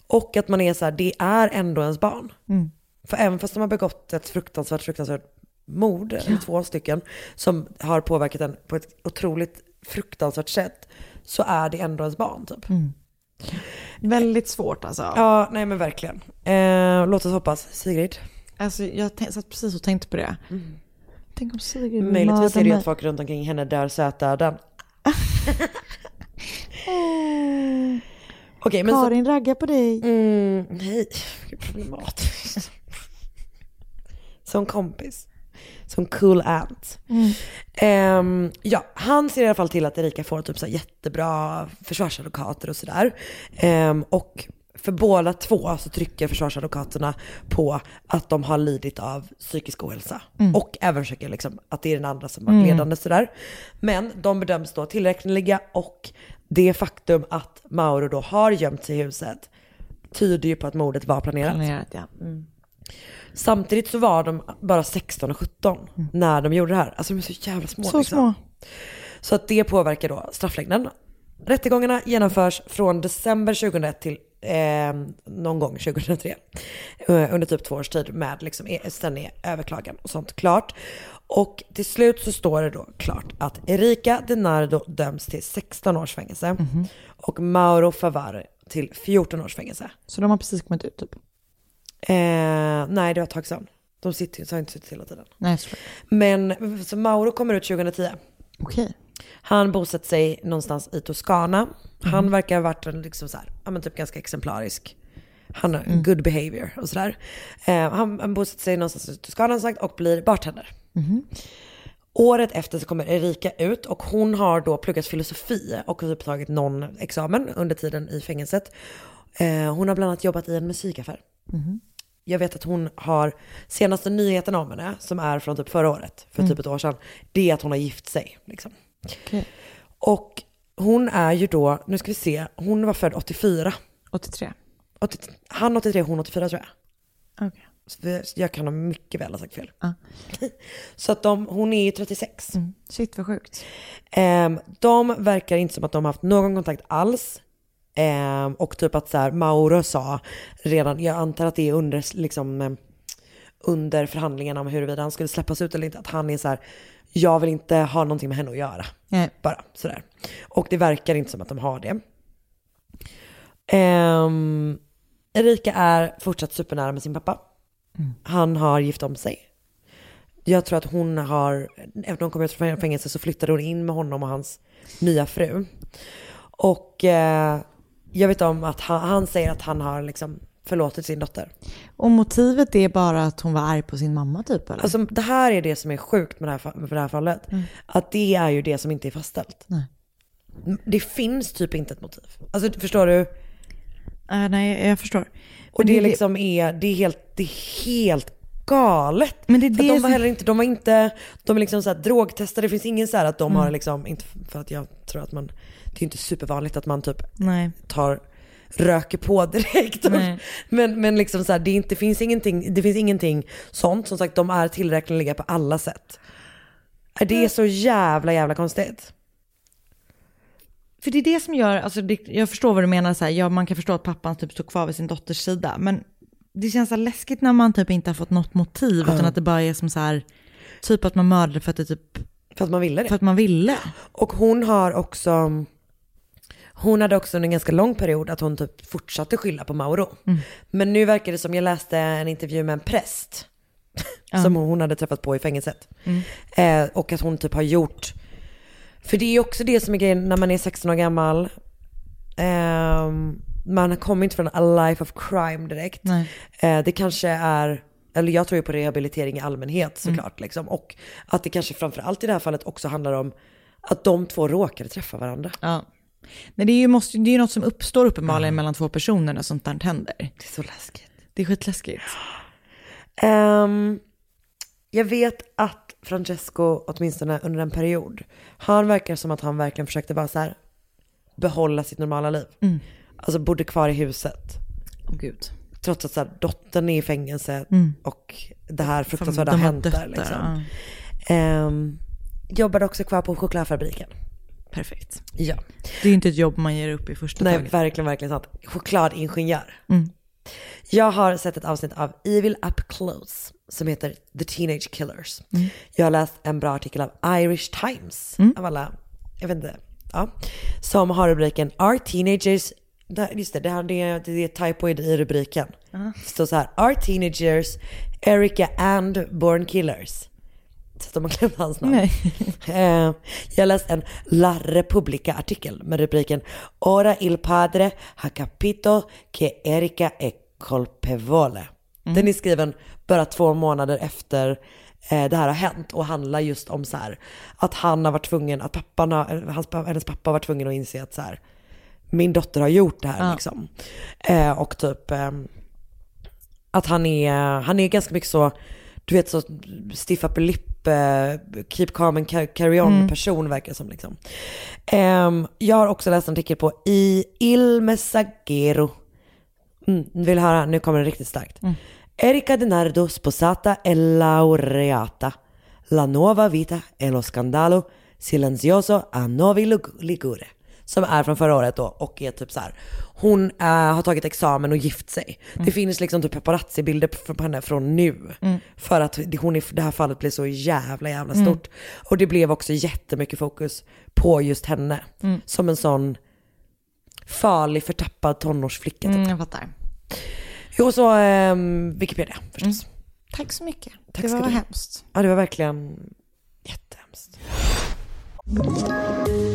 Och att man är så här, det är ändå ens barn. Mm. För även fast de har begått ett fruktansvärt, fruktansvärt mord, eller två stycken, som har påverkat en på ett otroligt fruktansvärt sätt, så är det ändå ens barn typ. Väldigt svårt alltså. Ja, nej men verkligen. Eh, låt oss hoppas. Sigrid? Alltså jag satt precis och tänkte på det. Tänk om Sigrid Möjligtvis är det ju att folk runt omkring henne dör sötdöden. (laughs) Men så... Karin raggar på dig. Mm, nej, problematiskt. Som kompis. Som cool aunt. Ehm, ja, han ser i alla fall till att Erika får typ så jättebra försvarsadvokater och sådär. Ehm, och för båda två så trycker försvarsadvokaterna på att de har lidit av psykisk ohälsa. Och även försöker liksom att det är den andra som varit ledande sådär. Men de bedöms då tillräckliga och det faktum att Mauro då har gömt sig i huset tyder ju på att mordet var planerat. Planerat ja. Mm. Samtidigt så var de bara 16 och 17 när de gjorde det här. Alltså de är så jävla små. Så liksom. små. Så att det påverkar då strafflängden. Rättegångarna genomförs från december 2001 till eh, någon gång 2003. Eh, under typ två års tid med liksom, eh, sen är överklagan och sånt klart. Och till slut så står det då klart att Erika Denardo döms till 16 års fängelse och Mauro Favare till 14 års fängelse. Så de har precis kommit ut typ? Eh, nej, det var ett tag sedan. De sitter ju, så har inte suttit hela tiden. Nej. Men så Mauro kommer ut 2010. Okej. Han bosätter sig någonstans i Toscana. Han verkar ha varit en liksom så här, ja men typ ganska exemplarisk. Han har good behavior och sådär. Eh, han, han bosätter sig någonstans i Toscana sagt och blir bartender. Året efter så kommer Erika ut och hon har då pluggat filosofi och har typ tagit någon examen under tiden i fängelset. Eh, hon har bland annat jobbat i en musikaffär. Jag vet att hon har, senaste nyheten om henne, som är från typ förra året, för typ ett år sedan, det är att hon har gift sig. Liksom. Okej. Och hon är ju då, nu ska vi se, hon var född 84. 83. 80, han 83, hon 84 tror jag. Okej. Så Jag kan ha mycket väl ha sagt fel. (laughs) Så att de, hon är ju 36. Shit vad sjukt. Ehm, de verkar inte som att de har haft någon kontakt alls. Ehm, och typ att så här, Mauro sa redan, jag antar att det är under, liksom, eh, under förhandlingarna om huruvida han skulle släppas ut eller inte, att han är så här, jag vill inte ha någonting med henne att göra. Nej. Bara sådär. Och det verkar inte som att de har det. Ehm, Erika är fortsatt supernära med sin pappa. Han har gift om sig. Jag tror att hon har, efter att hon kom ut från fängelse så flyttade hon in med honom och hans nya fru. Och eh, jag vet om att han, han säger att han har liksom förlåtit sin dotter. Och motivet är bara att hon var arg på sin mamma typ eller? Alltså det här är det som är sjukt med det här, med det här fallet. Att det är ju det som inte är fastställt. Nej. Det finns typ inte ett motiv. Alltså förstår du? Äh, nej, jag förstår. Och det, det- liksom är, det är helt, det är helt galet. Men det det de var som- heller inte, de var inte, de är liksom så här drogtestade, det finns ingen så här att de Mm. har liksom, inte för att jag tror att man, det är inte supervanligt att man typ Nej. tar, röker på (laughs) direkt. Nej. Men, men liksom så här, det, inte, finns ingenting, det finns ingenting sånt. Som sagt, de är tillräckliga på alla sätt. Det är så jävla jävla konstigt. För det är det som gör, alltså det, jag förstår vad du menar, så här, ja, man kan förstå att pappan typ står kvar vid sin dotters sida, men det känns så läskigt när man typ inte har fått något motiv, utan att det bara är som så här, typ att man mördade för att det typ, För att man ville det. för att man ville. Och hon har också, hon hade också under en ganska lång period att hon typ fortsatte skylla på Mauro. Men nu verkar det som, jag läste en intervju med en präst som hon hade träffat på i fängelset. Eh, och att hon typ har gjort, för det är också det som är grejen när man är 16 år gammal. Ehm, man kommer inte från a life of crime direkt. Eh, det kanske är, eller jag tror ju på rehabilitering i allmänhet såklart. Liksom. Och att det kanske framförallt i det här fallet också handlar om att de två råkade träffa varandra. Ja. Nej, det är ju måste, det är ju något som uppstår uppenbarligen mellan två personer när sånt där händer. Det är så läskigt. Det är skitläskigt. Ehm, jag vet att Francesco, åtminstone under en period, han verkar som att han verkligen försökte bara så här behålla sitt normala liv. Alltså bodde kvar i huset. Åh gud. Trots att så här, dottern är i fängelse och det här fruktansvärda De har hänt där. Liksom. Ehm, jobbade också kvar på chokladfabriken. Perfekt. Ja. Det är inte ett jobb man ger upp i första Nej, taget. verkligen, verkligen sant. Chokladingenjör. Mm. Jag har sett ett avsnitt av Evil Up Close som heter The Teenage Killers. Mm. Jag har läst en bra artikel av Irish Times, av alla, jag vet inte, ja, som har rubriken Are Teenagers, just det, det, här, det, är- det är typoid i rubriken. Det står så här, Are Teenagers Erica and Born Killers? Så att de har glömt hans namn. (laughs) Eh, jag läste en La Repubblica-artikel med rubriken Ora il padre ha capito che Erika è colpevole. Den är skriven bara två månader efter eh, det här har hänt och handlar just om så här att han har varit tvungen, att pappan har, hans, hennes pappa har varit tvungen att inse att så här min dotter har gjort det här liksom. Eh, och typ ehm, att han är, han är ganska mycket så, du vet så stiff upper lip, eh, keep calm and ca- carry on person verkar det som liksom. Ehm, jag har också läst en artikel på i Il Messaggero. Mm, vill höra, nu kommer det riktigt starkt. Erika Denardo sposata e laureata. La nuova vita e lo scandalo silenzioso a Novi Lig- Ligure. Som är från förra året då och är typ så här. Hon eh, har tagit examen och gift sig. Det finns liksom typ paparazzi-bilder på henne från nu. För att det- hon i det här fallet blev så jävla jävla stort. Och det blev också jättemycket fokus på just henne. Som en sån farlig förtappad tonårsflicka. Typ. Mm, jag fattar. Jo, så ehm, Wikipedia förstås. Tack så mycket. Tack det var du hemskt. Ja, det var verkligen jättehemskt.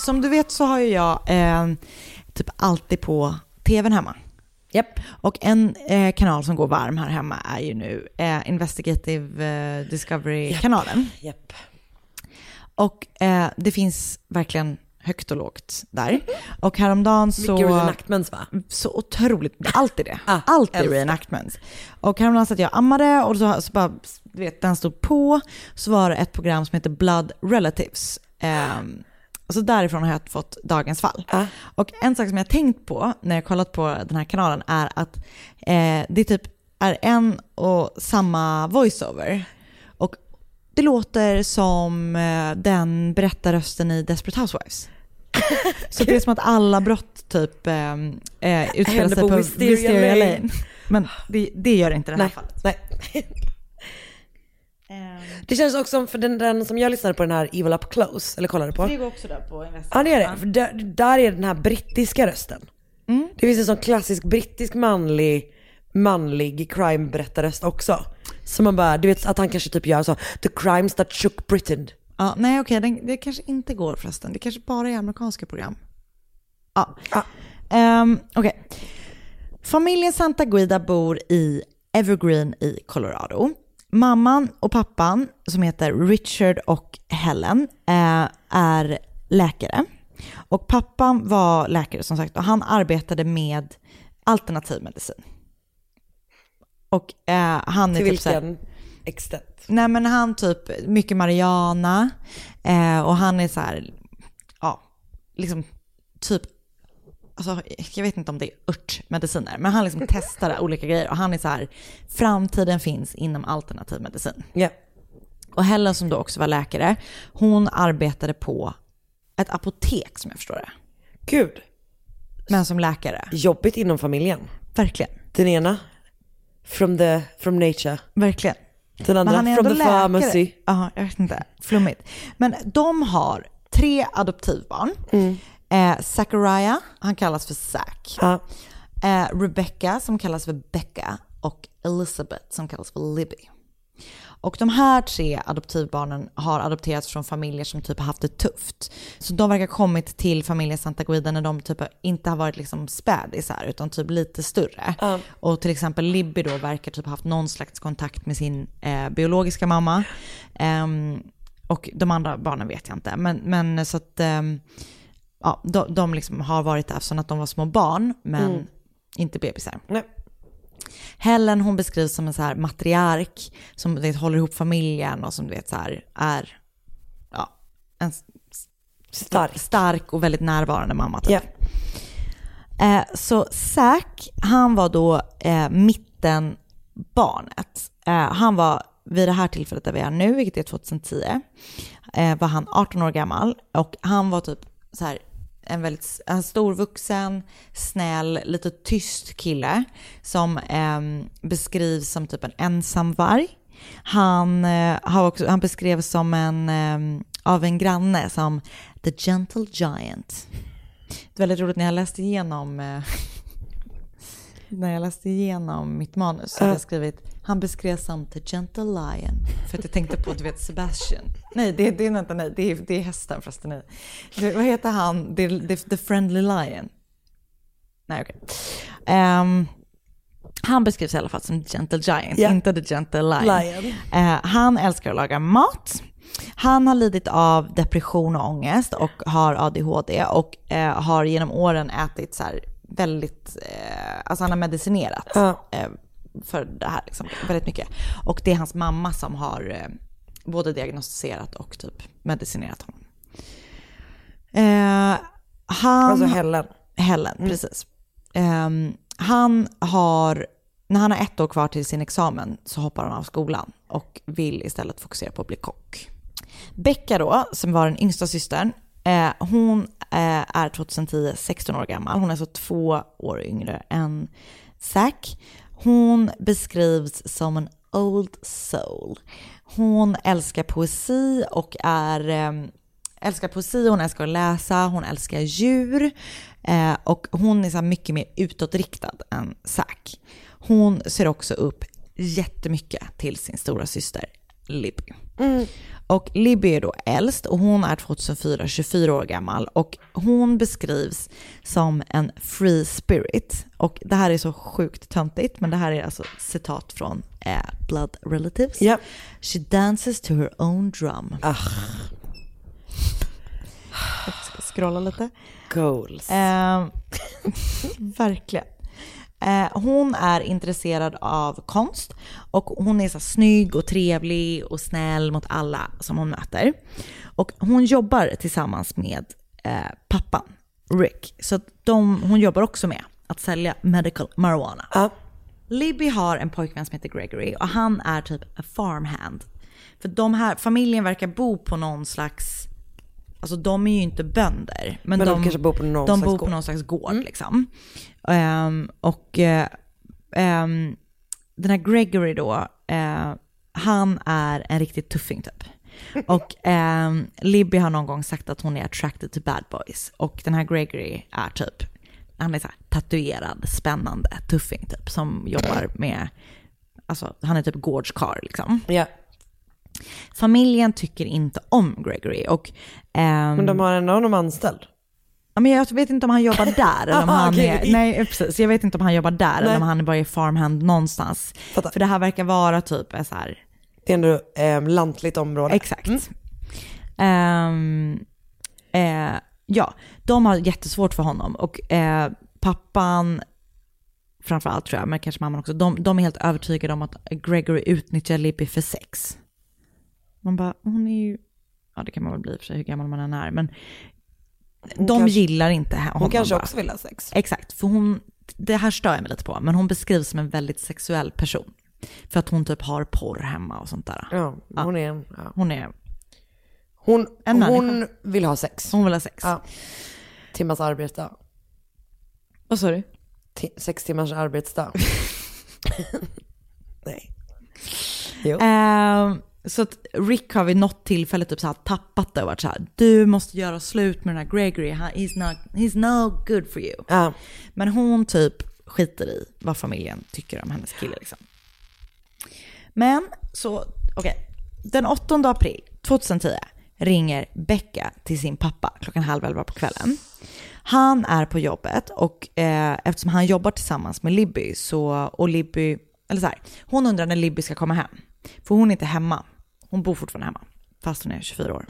som du vet så har ju jag eh, typ alltid på tvn hemma. Japp. Och en eh, kanal som går varm här hemma är ju nu eh, Investigative eh, Discovery-kanalen. Japp. Och eh, det finns verkligen högt och lågt där. Och häromdagen så... Mycket reenactments va? Så otroligt, alltid det. Ah, alltid älskar. reenactments. Och häromdagen satt jag och ammade och så, så bara, du vet, den stod på, så var det ett program som heter Blood Relatives. Ehm, och så därifrån har jag fått dagens fall. Ah. Och en sak som jag har tänkt på när jag kollat på den här kanalen är att eh, det typ är en och samma voiceover. Och det låter som eh, den berättarrösten i Desperate Housewives. (laughs) Så det är som att alla brott typ eh, eh, utspelar sig på Wisteria. Lane. Men det, det gör inte det här Nej, fallet. nej. (laughs) Det känns också som, för den, den som jag lyssnade på den här Evil Up Close, eller kollade på. Det går också där på Invest. Ja det är det, för där, där är den här brittiska rösten. Mm. Det finns en sån klassisk brittisk manlig, manlig crime-berättarröst också. Så man bara, du vet att han kanske typ gör så, the crimes that shook Britain. Ja, nej okej, den- det kanske inte går förresten. Det kanske bara är amerikanska program. Ja. Ehm, okej. Familjen Santa Guida bor i Evergreen i Colorado. Mamman och pappan, som heter Richard och Helen, eh, är läkare. Och pappan var läkare som sagt och han arbetade med alternativ medicin. Och eh, han är Till typ så vilken extent? Nej men han typ, mycket Mariana eh, och han är så här, ja, liksom typ, alltså jag vet inte om det är örtmediciner, men han liksom testar olika grejer och han är så här, framtiden finns inom alternativ medicin. Ja. Och Helen som då också var läkare, hon arbetade på ett apotek som jag förstår det. Gud. Men som läkare. Jobbigt inom familjen. Verkligen. Den ena, from, the, from nature. Verkligen. Den andra, Men han är from the läkare. pharmacy. Ja, jag vet inte. Flummigt. Men de har tre adoptivbarn. Mm. Eh, Zachariah, han kallas för Zack. Eh, Rebecca, som kallas för Becca. Och Elizabeth, som kallas för Libby. Och de här tre adoptivbarnen har adopterats från familjer som typ har haft det tufft. Så de verkar ha kommit till familjen Santa Guida när de typ inte har varit liksom spädisar utan typ lite större. Och till exempel Libby då verkar typ ha haft någon slags kontakt med sin eh, biologiska mamma. Ehm, och de andra barnen vet jag inte. Men, men så att ehm, ja, de, de liksom har varit där från att de var små barn men Mm. inte bebisar. Nej. Helen hon beskrivs som en så här matriark som du vet, håller ihop familjen och som du vet så här är ja, en Stark. stark och väldigt närvarande mamma. Typ. Ja. Eh, så Zack, han var då eh, mittenbarnet. Eh, han var vid det här tillfället där vi är nu, vilket är 2010, eh, var han 18 år gammal och han var typ så här en väldigt en storvuxen, snäll, lite tyst kille som eh, beskrivs som typ en ensamvarg. Han, eh, har också, han beskrevs som en, eh, av en granne som the gentle giant. Det är väldigt roligt när jag läste igenom eh, (laughs) när jag läste igenom mitt manus så hade jag skrivit han beskrevs som the gentle lion. För att jag tänkte på, du vet, Sebastian. Nej, det, det är inte, nej, det är, det är hästen förresten. Nej. Det, vad heter han? Det, det, the friendly lion. Nej, okej. Ehm, han beskrivs i alla fall som gentle giant, Ja. inte the gentle lion. Lion. Eh, han älskar att laga mat. Han har lidit av depression och ångest och har ADHD och eh, har genom åren ätit så väldigt, eh, alltså han har medicinerat för det här liksom, väldigt mycket. Och det är hans mamma som har både diagnostiserat och typ medicinerat honom. Eh, han, Alltså Helen. Helen, precis. Ehm, han har, när han har ett år kvar till sin examen så hoppar han av skolan och vill istället fokusera på att bli kock. Becka då, som var den yngsta systern, eh, hon eh, är 2010 16 år gammal. Hon är så två år yngre än Zack. Hon beskrivs som en old soul. Hon älskar poesi och är ehm, älskar poesi, hon älskar att läsa, hon älskar djur eh, och hon är så mycket mer utåtriktad än Zack. Hon ser också upp jättemycket till sin stora syster Libby. Och Libby är då äldst och hon är 2004 24 år gammal och hon beskrivs som en free spirit. Och det här är så sjukt töntigt men det här är alltså citat från eh, Blood Relatives. Ja. She dances to her own drum. Ah, Jag ska scrolla lite. goals. Eh, (laughs) verkligen. Eh, hon är intresserad av konst och hon är så snygg och trevlig och snäll mot alla som hon möter. Och hon jobbar tillsammans med eh, pappan, Rick. Så de, hon jobbar också med att sälja medical marijuana. Ja. Libby har en pojkvän som heter Gregory och han är typ a farmhand. För de här, familjen verkar bo på någon slags, alltså de är ju inte bönder. Men, Men de kanske bor på någon de slags bor på gård. Mm. någon slags gård liksom. Ehm, och ehm, den här Gregory då, eh, han är en riktigt tuffing typ. (laughs) Och ehm, Libby har någon gång sagt att hon är attracted to bad boys. Och den här Gregory är typ, han är så här tatuerad, spännande tuffing typ. Som jobbar med, alltså han är typ gårdskarl liksom. Ja. Familjen tycker inte om Gregory och... ehm, Men de har ändå honom anställd. Ja, men jag vet inte om han jobbar där eller om (laughs) Aha, han är, nej precis, jag vet inte om han jobbar där eller om han bara är farmhand någonstans. För det här verkar vara typ en så här, Det är ändå eh, lantligt område. exakt. Ehm, eh, ja, de har jättesvårt för honom och eh, pappan, framförallt tror jag, men kanske mamman också, de, de är helt övertygade om att Gregory utnyttjar Libby för sex. Man bara, hon är ju, ja det kan man väl bli i och för sig hur gammal man än är, men Hon de kanske- gillar inte honom. Hon kanske bara. också vill ha sex. Exakt, för hon, det här stör jag mig lite på, men hon beskrivs som en väldigt sexuell person. För att hon typ har porr hemma och sånt där. Ja, hon är en... Ja. Hon är, Hon, En hon människa. vill ha sex. hon vill ha sex. Ja. Timmars arbetsdag. Vad sa du? Sex timmars arbetsdag. (laughs) Nej. Jo. Ehm, så att Rick har vid något tillfälle typ så här tappat det och varit så här, du måste göra slut med den här Gregory, he's, not, he's no good for you. Ja. Men hon typ skiter i vad familjen tycker om hennes kille liksom. Men så, okej. Den 8 april 2010 ringer Becka till sin pappa klockan halv elva på kvällen. Han är på jobbet och eh, eftersom han jobbar tillsammans med Libby så, och Libby, eller så här, hon undrar när Libby ska komma hem. För hon är inte hemma. Hon bor fortfarande hemma, fast hon är 24 år.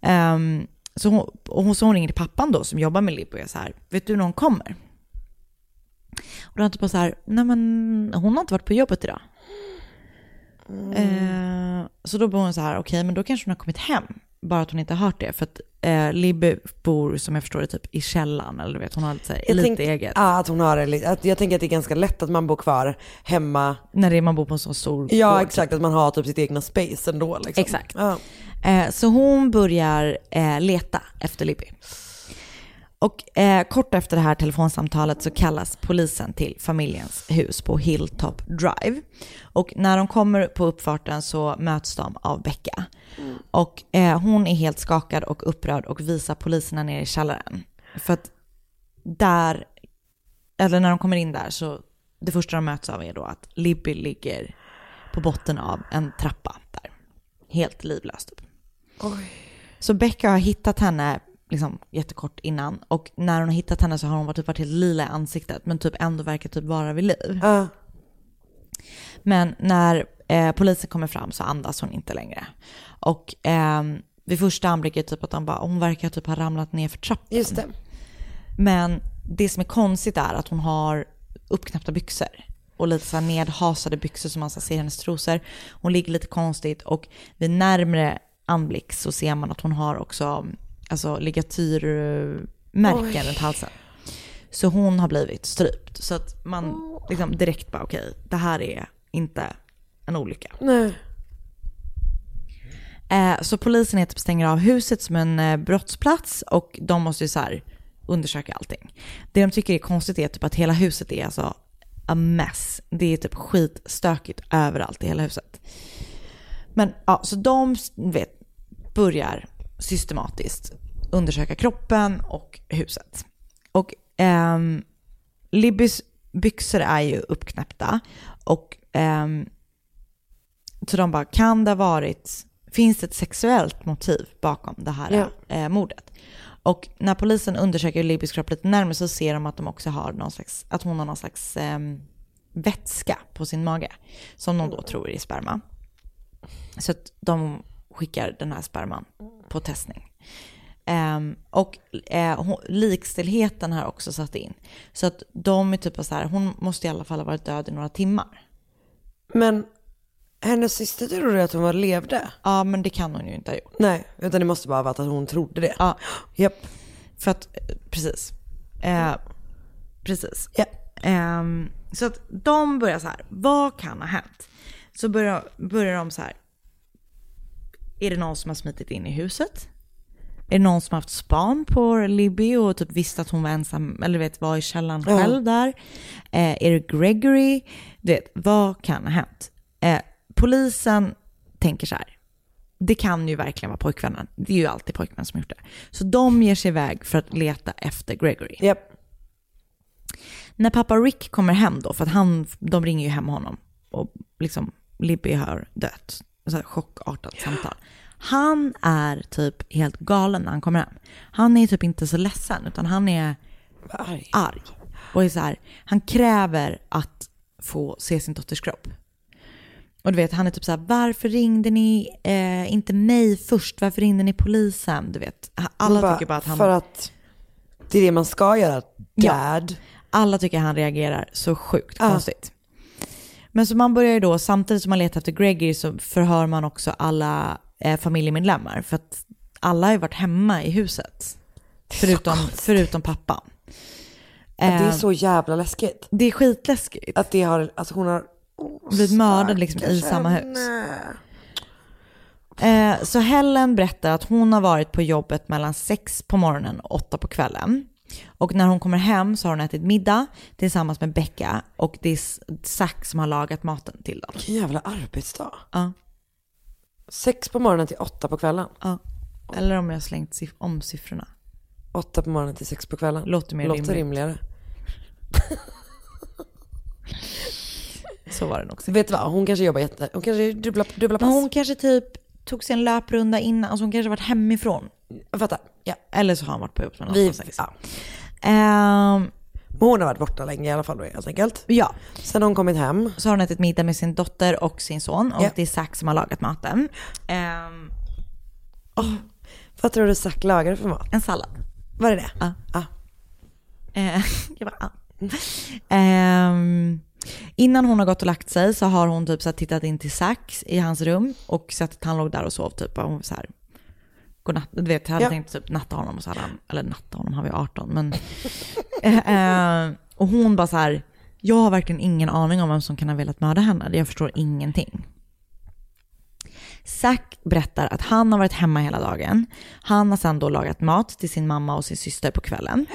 Ehm, så, hon, och hon, så hon ringer till pappan då som jobbar med Libby och är så här, vet du när hon kommer? Och då är han typ så här, nej men hon har inte varit på jobbet idag. Eh, så då bor hon så här, okej men då kanske hon har kommit hem. Bara att hon inte har hört det. För att eh, Libby bor som jag förstår det typ i källaren. Eller du vet, hon har lite, här, Jag lite tänk- eget. Ja, att hon har det. Att jag tänker att det är ganska lätt att man bor kvar hemma. När det är, man bor på en så stor Ja, gård, exakt. Att man har typ sitt egna space ändå. Liksom. Exakt. Ja. Eh, så hon börjar eh, leta efter Libby. Och eh, kort efter det här telefonsamtalet så kallas polisen till familjens hus på Hilltop Drive. Och när de kommer på uppfarten så möts de av Becka. Och eh, hon är helt skakad och upprörd och visar poliserna ner i källaren. För att där, eller när de kommer in där så det första de möts av är då att Libby ligger på botten av en trappa där. Helt livlös typ. Så Becka har hittat henne liksom jättekort innan och när hon har hittat henne så har hon varit, typ varit helt lila i ansiktet men typ ändå verkar typ vara vid liv. Ja. Men när eh, polisen kommer fram så andas hon inte längre. Och eh, vid första anblicken typ att de bara, hon verkar typ ha ramlat ner för trappan. Just det. Men det som är konstigt är att hon har uppknäppta byxor och lite så nedhasade byxor som man så ser hennes trosor. Hon ligger lite konstigt och vid närmre anblick så ser man att hon har också alltså, ligatyrmärken runt halsen. Så hon har blivit strypt. Så att man liksom direkt bara okej, det här är inte en olycka. Nej. Eh, så polisen är typ stänger av huset som en eh, brottsplats och de måste ju så här undersöka allting. Det de tycker är konstigt är typ att hela huset är alltså a mess. Det är typ skitstökigt överallt i hela huset. Men ja, så de vet, börjar systematiskt undersöka kroppen och huset. Och ehm, Libbys byxor är ju uppknäppta och ehm, så de bara, kan det ha varit, finns det ett sexuellt motiv bakom det här Ja. eh, mordet? Och när polisen undersöker Libbys kropp lite närmare så ser de att de också har någon slags, att hon har någon slags ehm, vätska på sin mage. Som de då tror är sperma. Så att de skickar den här sperman på testning. Ehm, och eh, hon, likstillheten har också satt in. Så att de är typ så här, hon måste i alla fall ha varit död i några timmar. Men hennes syster trodde att hon var levde. Ja, men det kan hon ju inte ha gjort. Nej, utan det måste bara ha varit att hon trodde det. Ja, Japp. för att, eh, precis. Eh, precis. Ja. Ehm, så att de börjar så här, vad kan ha hänt? Så börjar, börjar de så här, är det någon som har smitit in i huset? Är det någon som har haft span på Libby och typ visste att hon var ensam, eller vet, var i källaren Ja. själv där? Eh, är det Gregory? Du vet, vad kan ha hänt? Eh, polisen tänker så här, det kan ju verkligen vara pojkvännen. Det är ju alltid pojkvän som gjort det. Så de ger sig iväg för att leta efter Gregory. Japp. När pappa Rick kommer hem då, för att han, de ringer ju hem honom och liksom Libby har dött. Så chockartat samtal. Han är typ helt galen när han kommer hem. Han är typ inte så ledsen utan han är Arg. arg. Och är så här, han kräver att få se sin dotters kropp. Och du vet, han är typ så här, varför ringde ni eh, inte mig först? Varför ringde ni polisen? Du vet, alla Man tycker bara att han... För att det är det man ska göra. Ja. Dad. Alla tycker han reagerar så sjukt Ja. konstigt. Men så man börjar ju då, samtidigt som man letar efter Gregory så förhör man också alla eh, familjemedlemmar. För att alla har ju varit hemma i huset. Förutom, förutom pappan. Att det är Eh, så jävla läskigt. det är skitläskigt. Att det har, alltså hon har... Oh, Blivit mördad liksom i samma hus. Eh, så Helen berättar att hon har varit på jobbet mellan sex på morgonen och åtta på kvällen. Och när hon kommer hem så har hon ätit middag tillsammans med Becca och det är Zack som har lagat maten till dem. Vilken jävla arbetsdag. Ja, Sex på morgonen till åtta på kvällen. ja. Eller om jag har slängt siff- om siffrorna. Åtta på morgonen till sex på kvällen. Låter mer Låter rimligt. rimligare. Så var det nog. Vet du vad, hon kanske jobbar jätte... Hon kanske dubbla, dubbla pass. Men hon kanske typ tog sig en löprunda innan, alltså hon kanske varit hemifrån. Jag fattar. Ja. Eller så har han varit på jobbet mellan Vi, åtta och sex. ja. Men hon har varit borta länge i alla fall då helt enkelt. ja, Sen hon kommit hem. så har hon ätit middag med sin dotter och sin son och Ja. det är Zack som har lagat maten. Ehm, Vad tror du Zack lagade för mat? en sallad. Var det det? Ja. Ah. Jag bara, innan hon har gått och lagt sig så har hon typ så tittat in till Zack i hans rum och sett att han låg där och sov typ. Och hon så här, godnatt, du vet, jag hade Ja. tänkt typ natta honom och så hade han, eller natta honom, han var ju 18, men. (laughs) eh, eh, och hon bara så här, jag har verkligen ingen aning om vem som kan ha velat mörda henne, jag förstår ingenting. Zack berättar att han har varit hemma hela dagen. Han har sedan då lagat mat till sin mamma och sin syster på kvällen.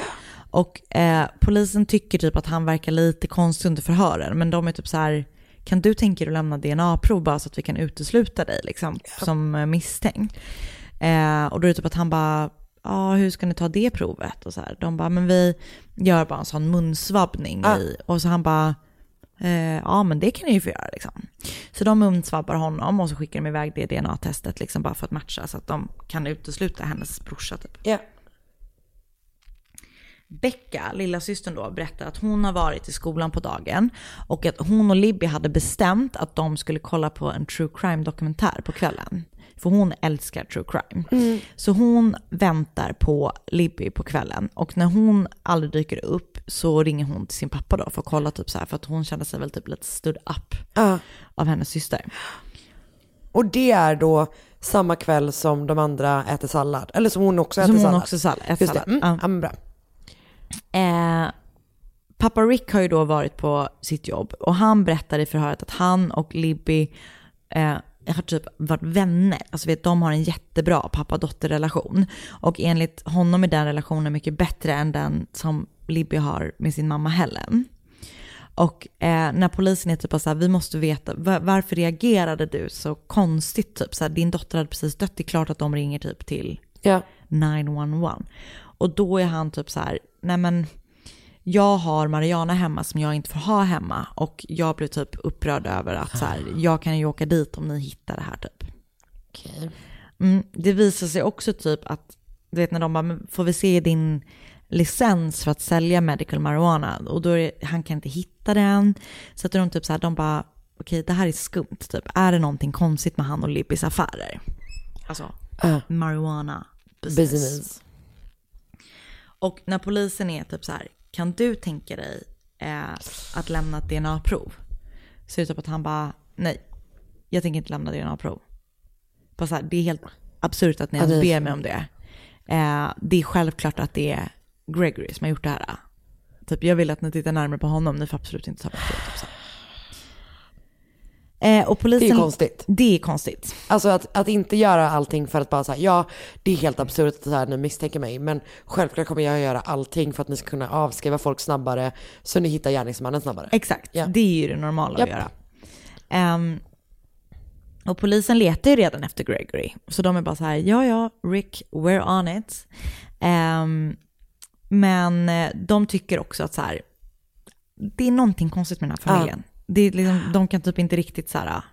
Och eh, polisen tycker typ att han verkar lite konstig under förhören, men de är typ så här, kan du tänka dig att lämna DNA-prov bara så att vi kan utesluta dig liksom, som eh, misstänkt? Eh, och då är det typ att han bara, ja hur ska ni ta det provet? Och så här. De bara, men vi gör bara en sån munsvabbning Ah. i. Och så han bara, eh, ja men det kan ni ju få göra liksom. Så de munsvabbar honom och så skickar de iväg det DNA-testet liksom bara för att matcha så att de kan utesluta hennes brorsa typ. Ja. Becka, lilla systern då, berättar att hon har varit i skolan på dagen och att hon och Libby hade bestämt att de skulle kolla på en true crime dokumentär på kvällen. För hon älskar true crime. Så hon väntar på Libby på kvällen och när hon aldrig dyker upp så ringer hon till sin pappa då för att kolla typ så här för att hon kände sig väl typ lite stood up Ja. av hennes syster. Och det är då samma kväll som de andra äter sallad. Eller som hon också äter Som hon sallad. också sall- äter Just sallad. Mm. Men bra. Eh, pappa Rick har ju då varit på sitt jobb och han berättar i förhöret att han och Libby eh, har typ varit vänner. Alltså vet, de har en jättebra pappa-dotter-relation. Och enligt honom är den relationen mycket bättre än den som Libby har med sin mamma Helen. Och eh, när polisen är typ så här, vi måste veta, va- varför reagerade du så konstigt? Typ så här, din dotter hade precis dött, det är klart att de ringer typ till Ja. 911. Och då är han typ så här, nej men jag har Mariana hemma som jag inte får ha hemma och jag blev typ upprörd över att så här, jag kan ju åka dit om ni hittar det här typ. Okej. Mm, det visar sig också typ att, du vet när de bara, "Men får vi se din licens för att sälja medical marijuana? Och då är det, han kan inte hitta den. Så att de typ så här, de bara, okej det här är skumt typ. Är det någonting konstigt med han och Libbys affärer? Alltså, Ah. marijuana business. Business. Och när polisen är typ så här, kan du tänka dig eh, att lämna ett DNA-prov? Så är det typ att han bara, nej, jag tänker inte lämna DNA-prov. Bara så här, det är helt absurt att ni ens är- ber mig om det. Eh, det är självklart att det är Gregory som har gjort det här. Typ, jag vill att ni tittar närmare på honom, ni får absolut inte ta bort det. Typ så. här. Eh, och polisen, Det är konstigt. Det är konstigt. Alltså att, att inte göra allting för att bara säga ja, det är helt absurt att så här, ni misstänker mig, men självklart kommer jag göra allting för att ni ska kunna avskriva folk snabbare så ni hittar gärningsmannen snabbare. Exakt, Ja. det är ju det normala Japp. att göra. Ehm, och polisen letar ju redan efter Gregory. Så de är bara så här, ja ja, Rick, we're on it. Ehm, men eh, de tycker också att så här, det är någonting konstigt med den här familjen. Det är liksom, de kan typ inte riktigt så här, ah,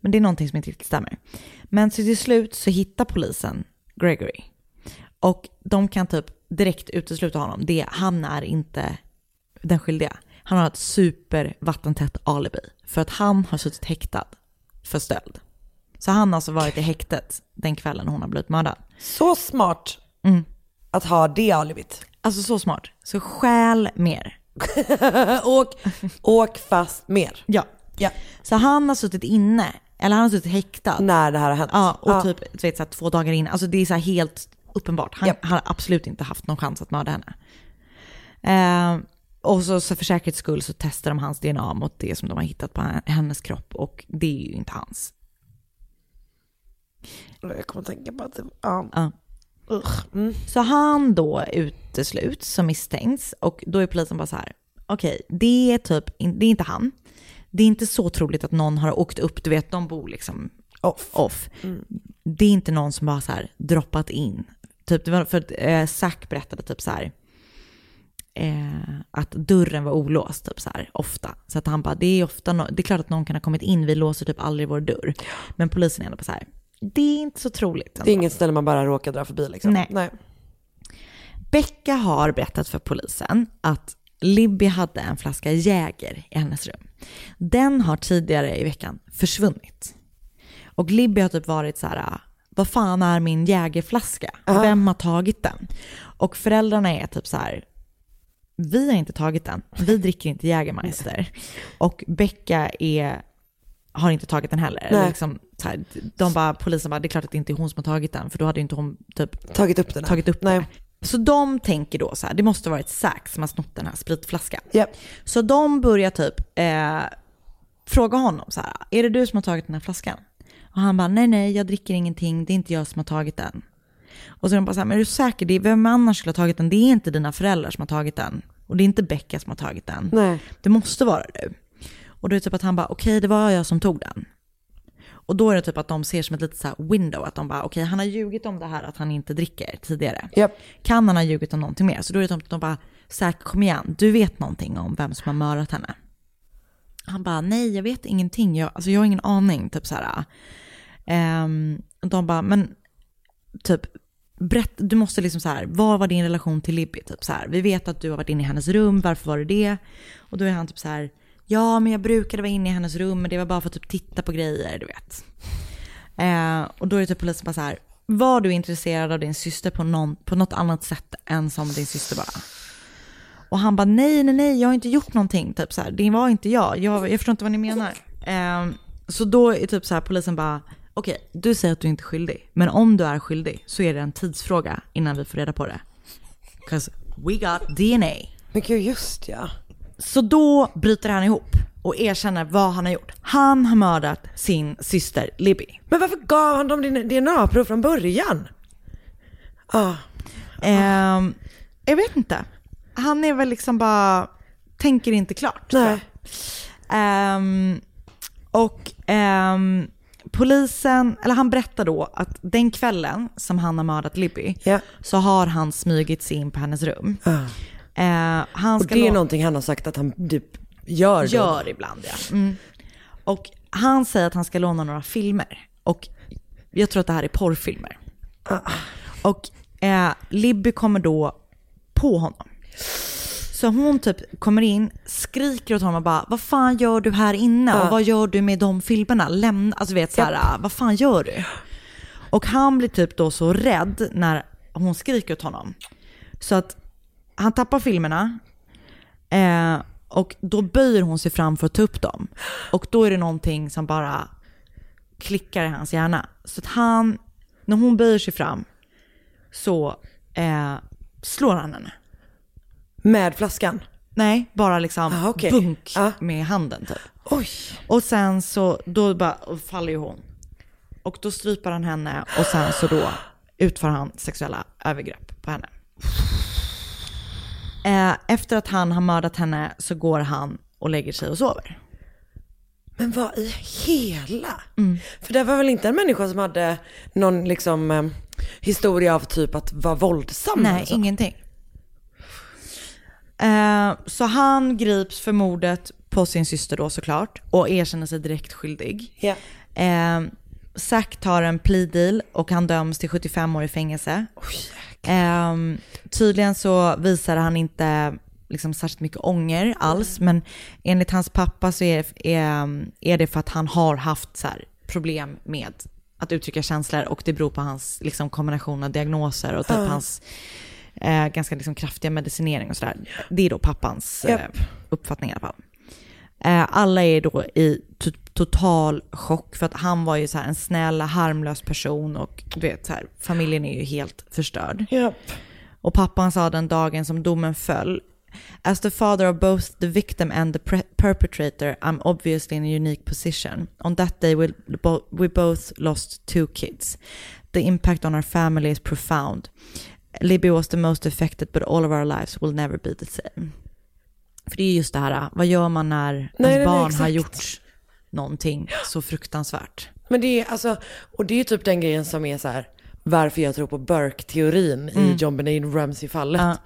men det är någonting som inte riktigt stämmer. Men så till slut så hittar polisen Gregory. Och de kan typ direkt utesluta honom. Det, han är inte den skyldiga. Han har ett supervattentätt alibi. För att han har suttit häktad för stöld. Så han har alltså varit i häktet den kvällen hon har blivit mördad. Så smart Mm. att ha det alibit. Alltså så smart. Så skäl mer. (laughs) åk, åk fast mer. Ja. Ja. Så han har suttit inne, eller han har suttit häktad. När det här har hänt. Ja, och Ja. typ du vet, så här, två dagar in. Alltså det är så här helt uppenbart. Han Japp. har absolut inte haft någon chans att mörda henne. Eh, och så, så för säkerhets skull så testar de hans DNA mot det som de har hittat på hennes kropp och det är ju inte hans. Jag kommer att tänka på att det, ja. Ja. Mm. Så han då utesluts som misstänks och då är polisen bara så här, okej, det är typ, det är inte han. Det är inte så troligt att någon har åkt upp, du vet de bor liksom Off. off. Mm. Det är inte någon som bara så här droppat in. Typ, det var för att eh, Zack berättade typ så här, eh, att dörren var olåst typ så här ofta. Så att han bara, det är ofta, no- det är klart att någon kan ha kommit in, vi låser typ aldrig vår dörr. Men polisen är ändå bara så här, det är inte så troligt. Det är inget ställe man bara råkar dra förbi liksom. Nej. Nej. Becka har berättat för polisen att Libby hade en flaska Jäger i hennes rum. Den har tidigare i veckan försvunnit. Och Libby har typ varit så här, vad fan är min Jägerflaska? Vem har tagit den? Och föräldrarna är typ så här, vi har inte tagit den, vi dricker inte Jägermeister. Och Becka är, har inte tagit den heller. Liksom, så här, de bara, polisen bara, det är klart att det inte är hon som har tagit den, för då hade inte hon typ Tagit upp den här. tagit upp Nej. det. Så de tänker då så här, det måste varit Zack som har snott den här spritflaskan. Japp. Så de börjar typ eh, fråga honom så här, är det du som har tagit den här flaskan? Och han bara, nej nej, jag dricker ingenting, det är inte jag som har tagit den. Och så är de bara så här, men är du säker? Det är, vem annars skulle ha tagit den? Det är inte dina föräldrar som har tagit den. Och det är inte Becka som har tagit den. Nej. Det måste vara du. Och då är det typ att han bara, okej det var jag som tog den. Och då är det typ att de ser som ett litet så window, att de bara, okej han har ljugit om det här att han inte dricker tidigare. Japp. Kan han ha ljugit om någonting mer? Så då är det typ att de bara, säkert kom igen, du vet någonting om vem som har mördat henne. Han bara, nej jag vet ingenting, jag, alltså jag har ingen aning, typ så här. Och de bara, men typ, berätt, du måste liksom så här, vad var din relation till Libby? Typ så här, vi vet att du har varit inne i hennes rum, varför var det det? Och då är han typ så här, ja men jag brukade vara inne i hennes rum, men det var bara för att typ titta på grejer, du vet. Eh, och då är det typ polisen bara så här, var du intresserad av din syster på, någon, på något annat sätt än som din syster bara? Och han bara, nej, nej, nej, jag har inte gjort någonting. Typ så här, det var inte jag. Jag, jag förstår inte vad ni menar. Eh, så då är typ så här, polisen bara, okej, du säger att du inte är skyldig. Men om du är skyldig så är det en tidsfråga innan vi får reda på det. 'Cause we got DNA. Men gud, just ja. Så då bryter han ihop och erkänner vad han har gjort. Han har mördat sin syster Libby. Men varför gav han dem DNA-prov från början? Ah. Ehm, jag vet inte. Han är väl liksom bara, tänker inte klart. Nej. Ehm, och ehm, polisen, eller han berättar då att den kvällen som han har mördat Libby Ja. så har han smugit sig in på hennes rum. Ah. Eh, han Och ska det är någonting han har sagt att han typ gör då. Gör ibland ja. Mm. Och han säger att han ska låna några filmer. Och jag tror att det här är porrfilmer. Och eh, Libby kommer då på honom. Så hon typ kommer in, skriker åt honom och bara vad fan gör du här inne och vad gör du med de filmerna? Lämna, alltså vet såhär, vad fan gör du? Och han blir typ då så rädd när hon skriker åt honom. Så att han tappar filmerna eh, och då böjer hon sig fram för att ta upp dem. Och då är det någonting som bara klickar i hans hjärna. Så att han, när hon böjer sig fram så eh, slår han henne. Med flaskan? Nej, bara liksom Ah, okej. bunk med handen typ. Oj. Och sen så, då bara faller ju hon. Och då stryper han henne och sen så då utför han sexuella övergrepp på henne. Eh, efter att han har mördat henne så går han och lägger sig och sover. Men vad i hela? För det var väl inte en människa som hade någon liksom eh, historia av typ att vara våldsam? Nej, ingenting. Eh, så han grips för mordet på sin syster då såklart och erkänner sig direkt skyldig. Ja. Eh, Zack tar en plea deal och han döms till 75 år i fängelse. eh, tydligen så visar han inte liksom särskilt mycket ånger alls, men enligt hans pappa så är, är, är det för att han har haft så här problem med att uttrycka känslor och det beror på hans liksom, kombination av diagnoser och typ Ja. hans eh, ganska liksom, kraftiga medicinering och sådär. Det är då pappans eh, Japp. uppfattning i alla fall. Eh, alla är då i to- total chock för att han var ju så en snäll, harmlös person och du vet så här, familjen är ju helt förstörd. Japp. Och pappan sa den dagen som domen föll, As the father of both the victim and the perpetrator, I'm obviously in a unique position. On that day, we, bo- we both lost two kids. The impact on our family is profound. Libby was the most affected, but all of our lives will never be the same. För det är just det här, vad gör man när Nej, ens nej, barn har gjort någonting så fruktansvärt? Men det är alltså, och det är typ den grejen som är så här, varför jag tror på Burke-teorin i Mm. John Benet Ramsey-fallet. Ja.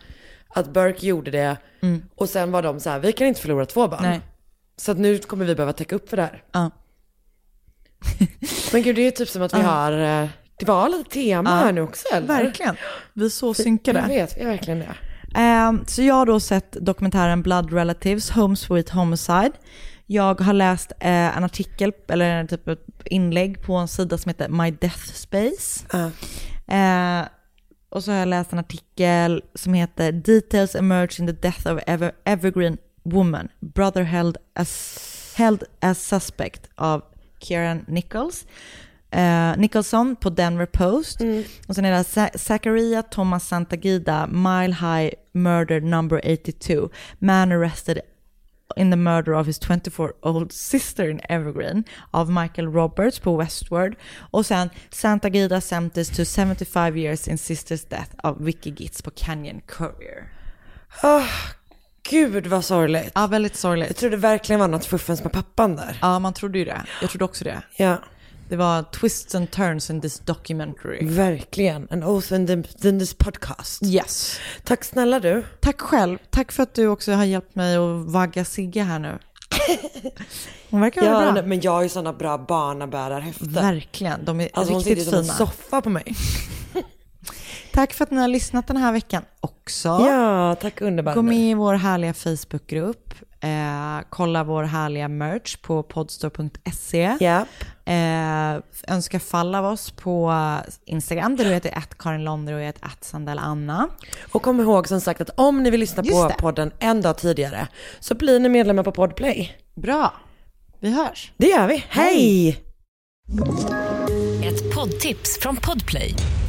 Att Burke gjorde det Mm. och sen var de så här, vi kan inte förlora två barn. Nej. Så att nu kommer vi behöva täcka upp för det här. Ja. Men gud, det är typ som att vi Ja. har, eh, det var lite tema här nu också eller? Verkligen. Vi är så synkade. Jag vet, vi är verkligen det. Ehm, så jag har då sett dokumentären Blood Relatives, Home Sweet Homicide. Jag har läst eh, en artikel, eller typ ett inlägg på en sida som heter My Death Space. Eh, och så har jag läst en artikel som heter Details emerge in the death of Ever Evergreen Woman, brother held as, held as suspect av Kieran Nichols. Eh, Nicholson på Denver Post. Och sen är det Za- Zachariah Thomas Santagida, Mile High Murder number 82. Man arrested in the murder of his 24-old sister in Evergreen av Michael Roberts på Westward. Och sen Santagida sentenced to 75 years in sister's death av Vicky Gitz på Canyon Courier. Åh, gud vad sorgligt. Ja, väldigt sorgligt. Jag trodde verkligen var något fuffens med pappan där. Ja, man trodde ju det. Jag trodde också det. Ja. Det var twists and turns in this documentary. Verkligen. En oath in, the, in this podcast. Yes. Tack snälla du. Tack själv. Tack för att du också har hjälpt mig att vagga Sigge här nu. Hon verkar vara Ja, bra. men jag har ju sådana bra barnabärarhäften. Verkligen. De är Alltså hon sitter riktigt som en fina. soffa på mig. (laughs) Tack för att ni har lyssnat den här veckan också. Ja, tack underbara. Gå med i vår härliga Facebookgrupp. Eh, kolla vår härliga merch på podstore.se. Japp. Eh, önska fall av oss på Instagram där du heter att Karin Londer och jag heter att Sandell Anna. Och kom ihåg som sagt att om ni vill lyssna Just på det. podden en dag tidigare så blir ni medlemmar på Podplay. Bra. Vi hörs. Det gör vi. Hej! Ett poddtips från Podplay.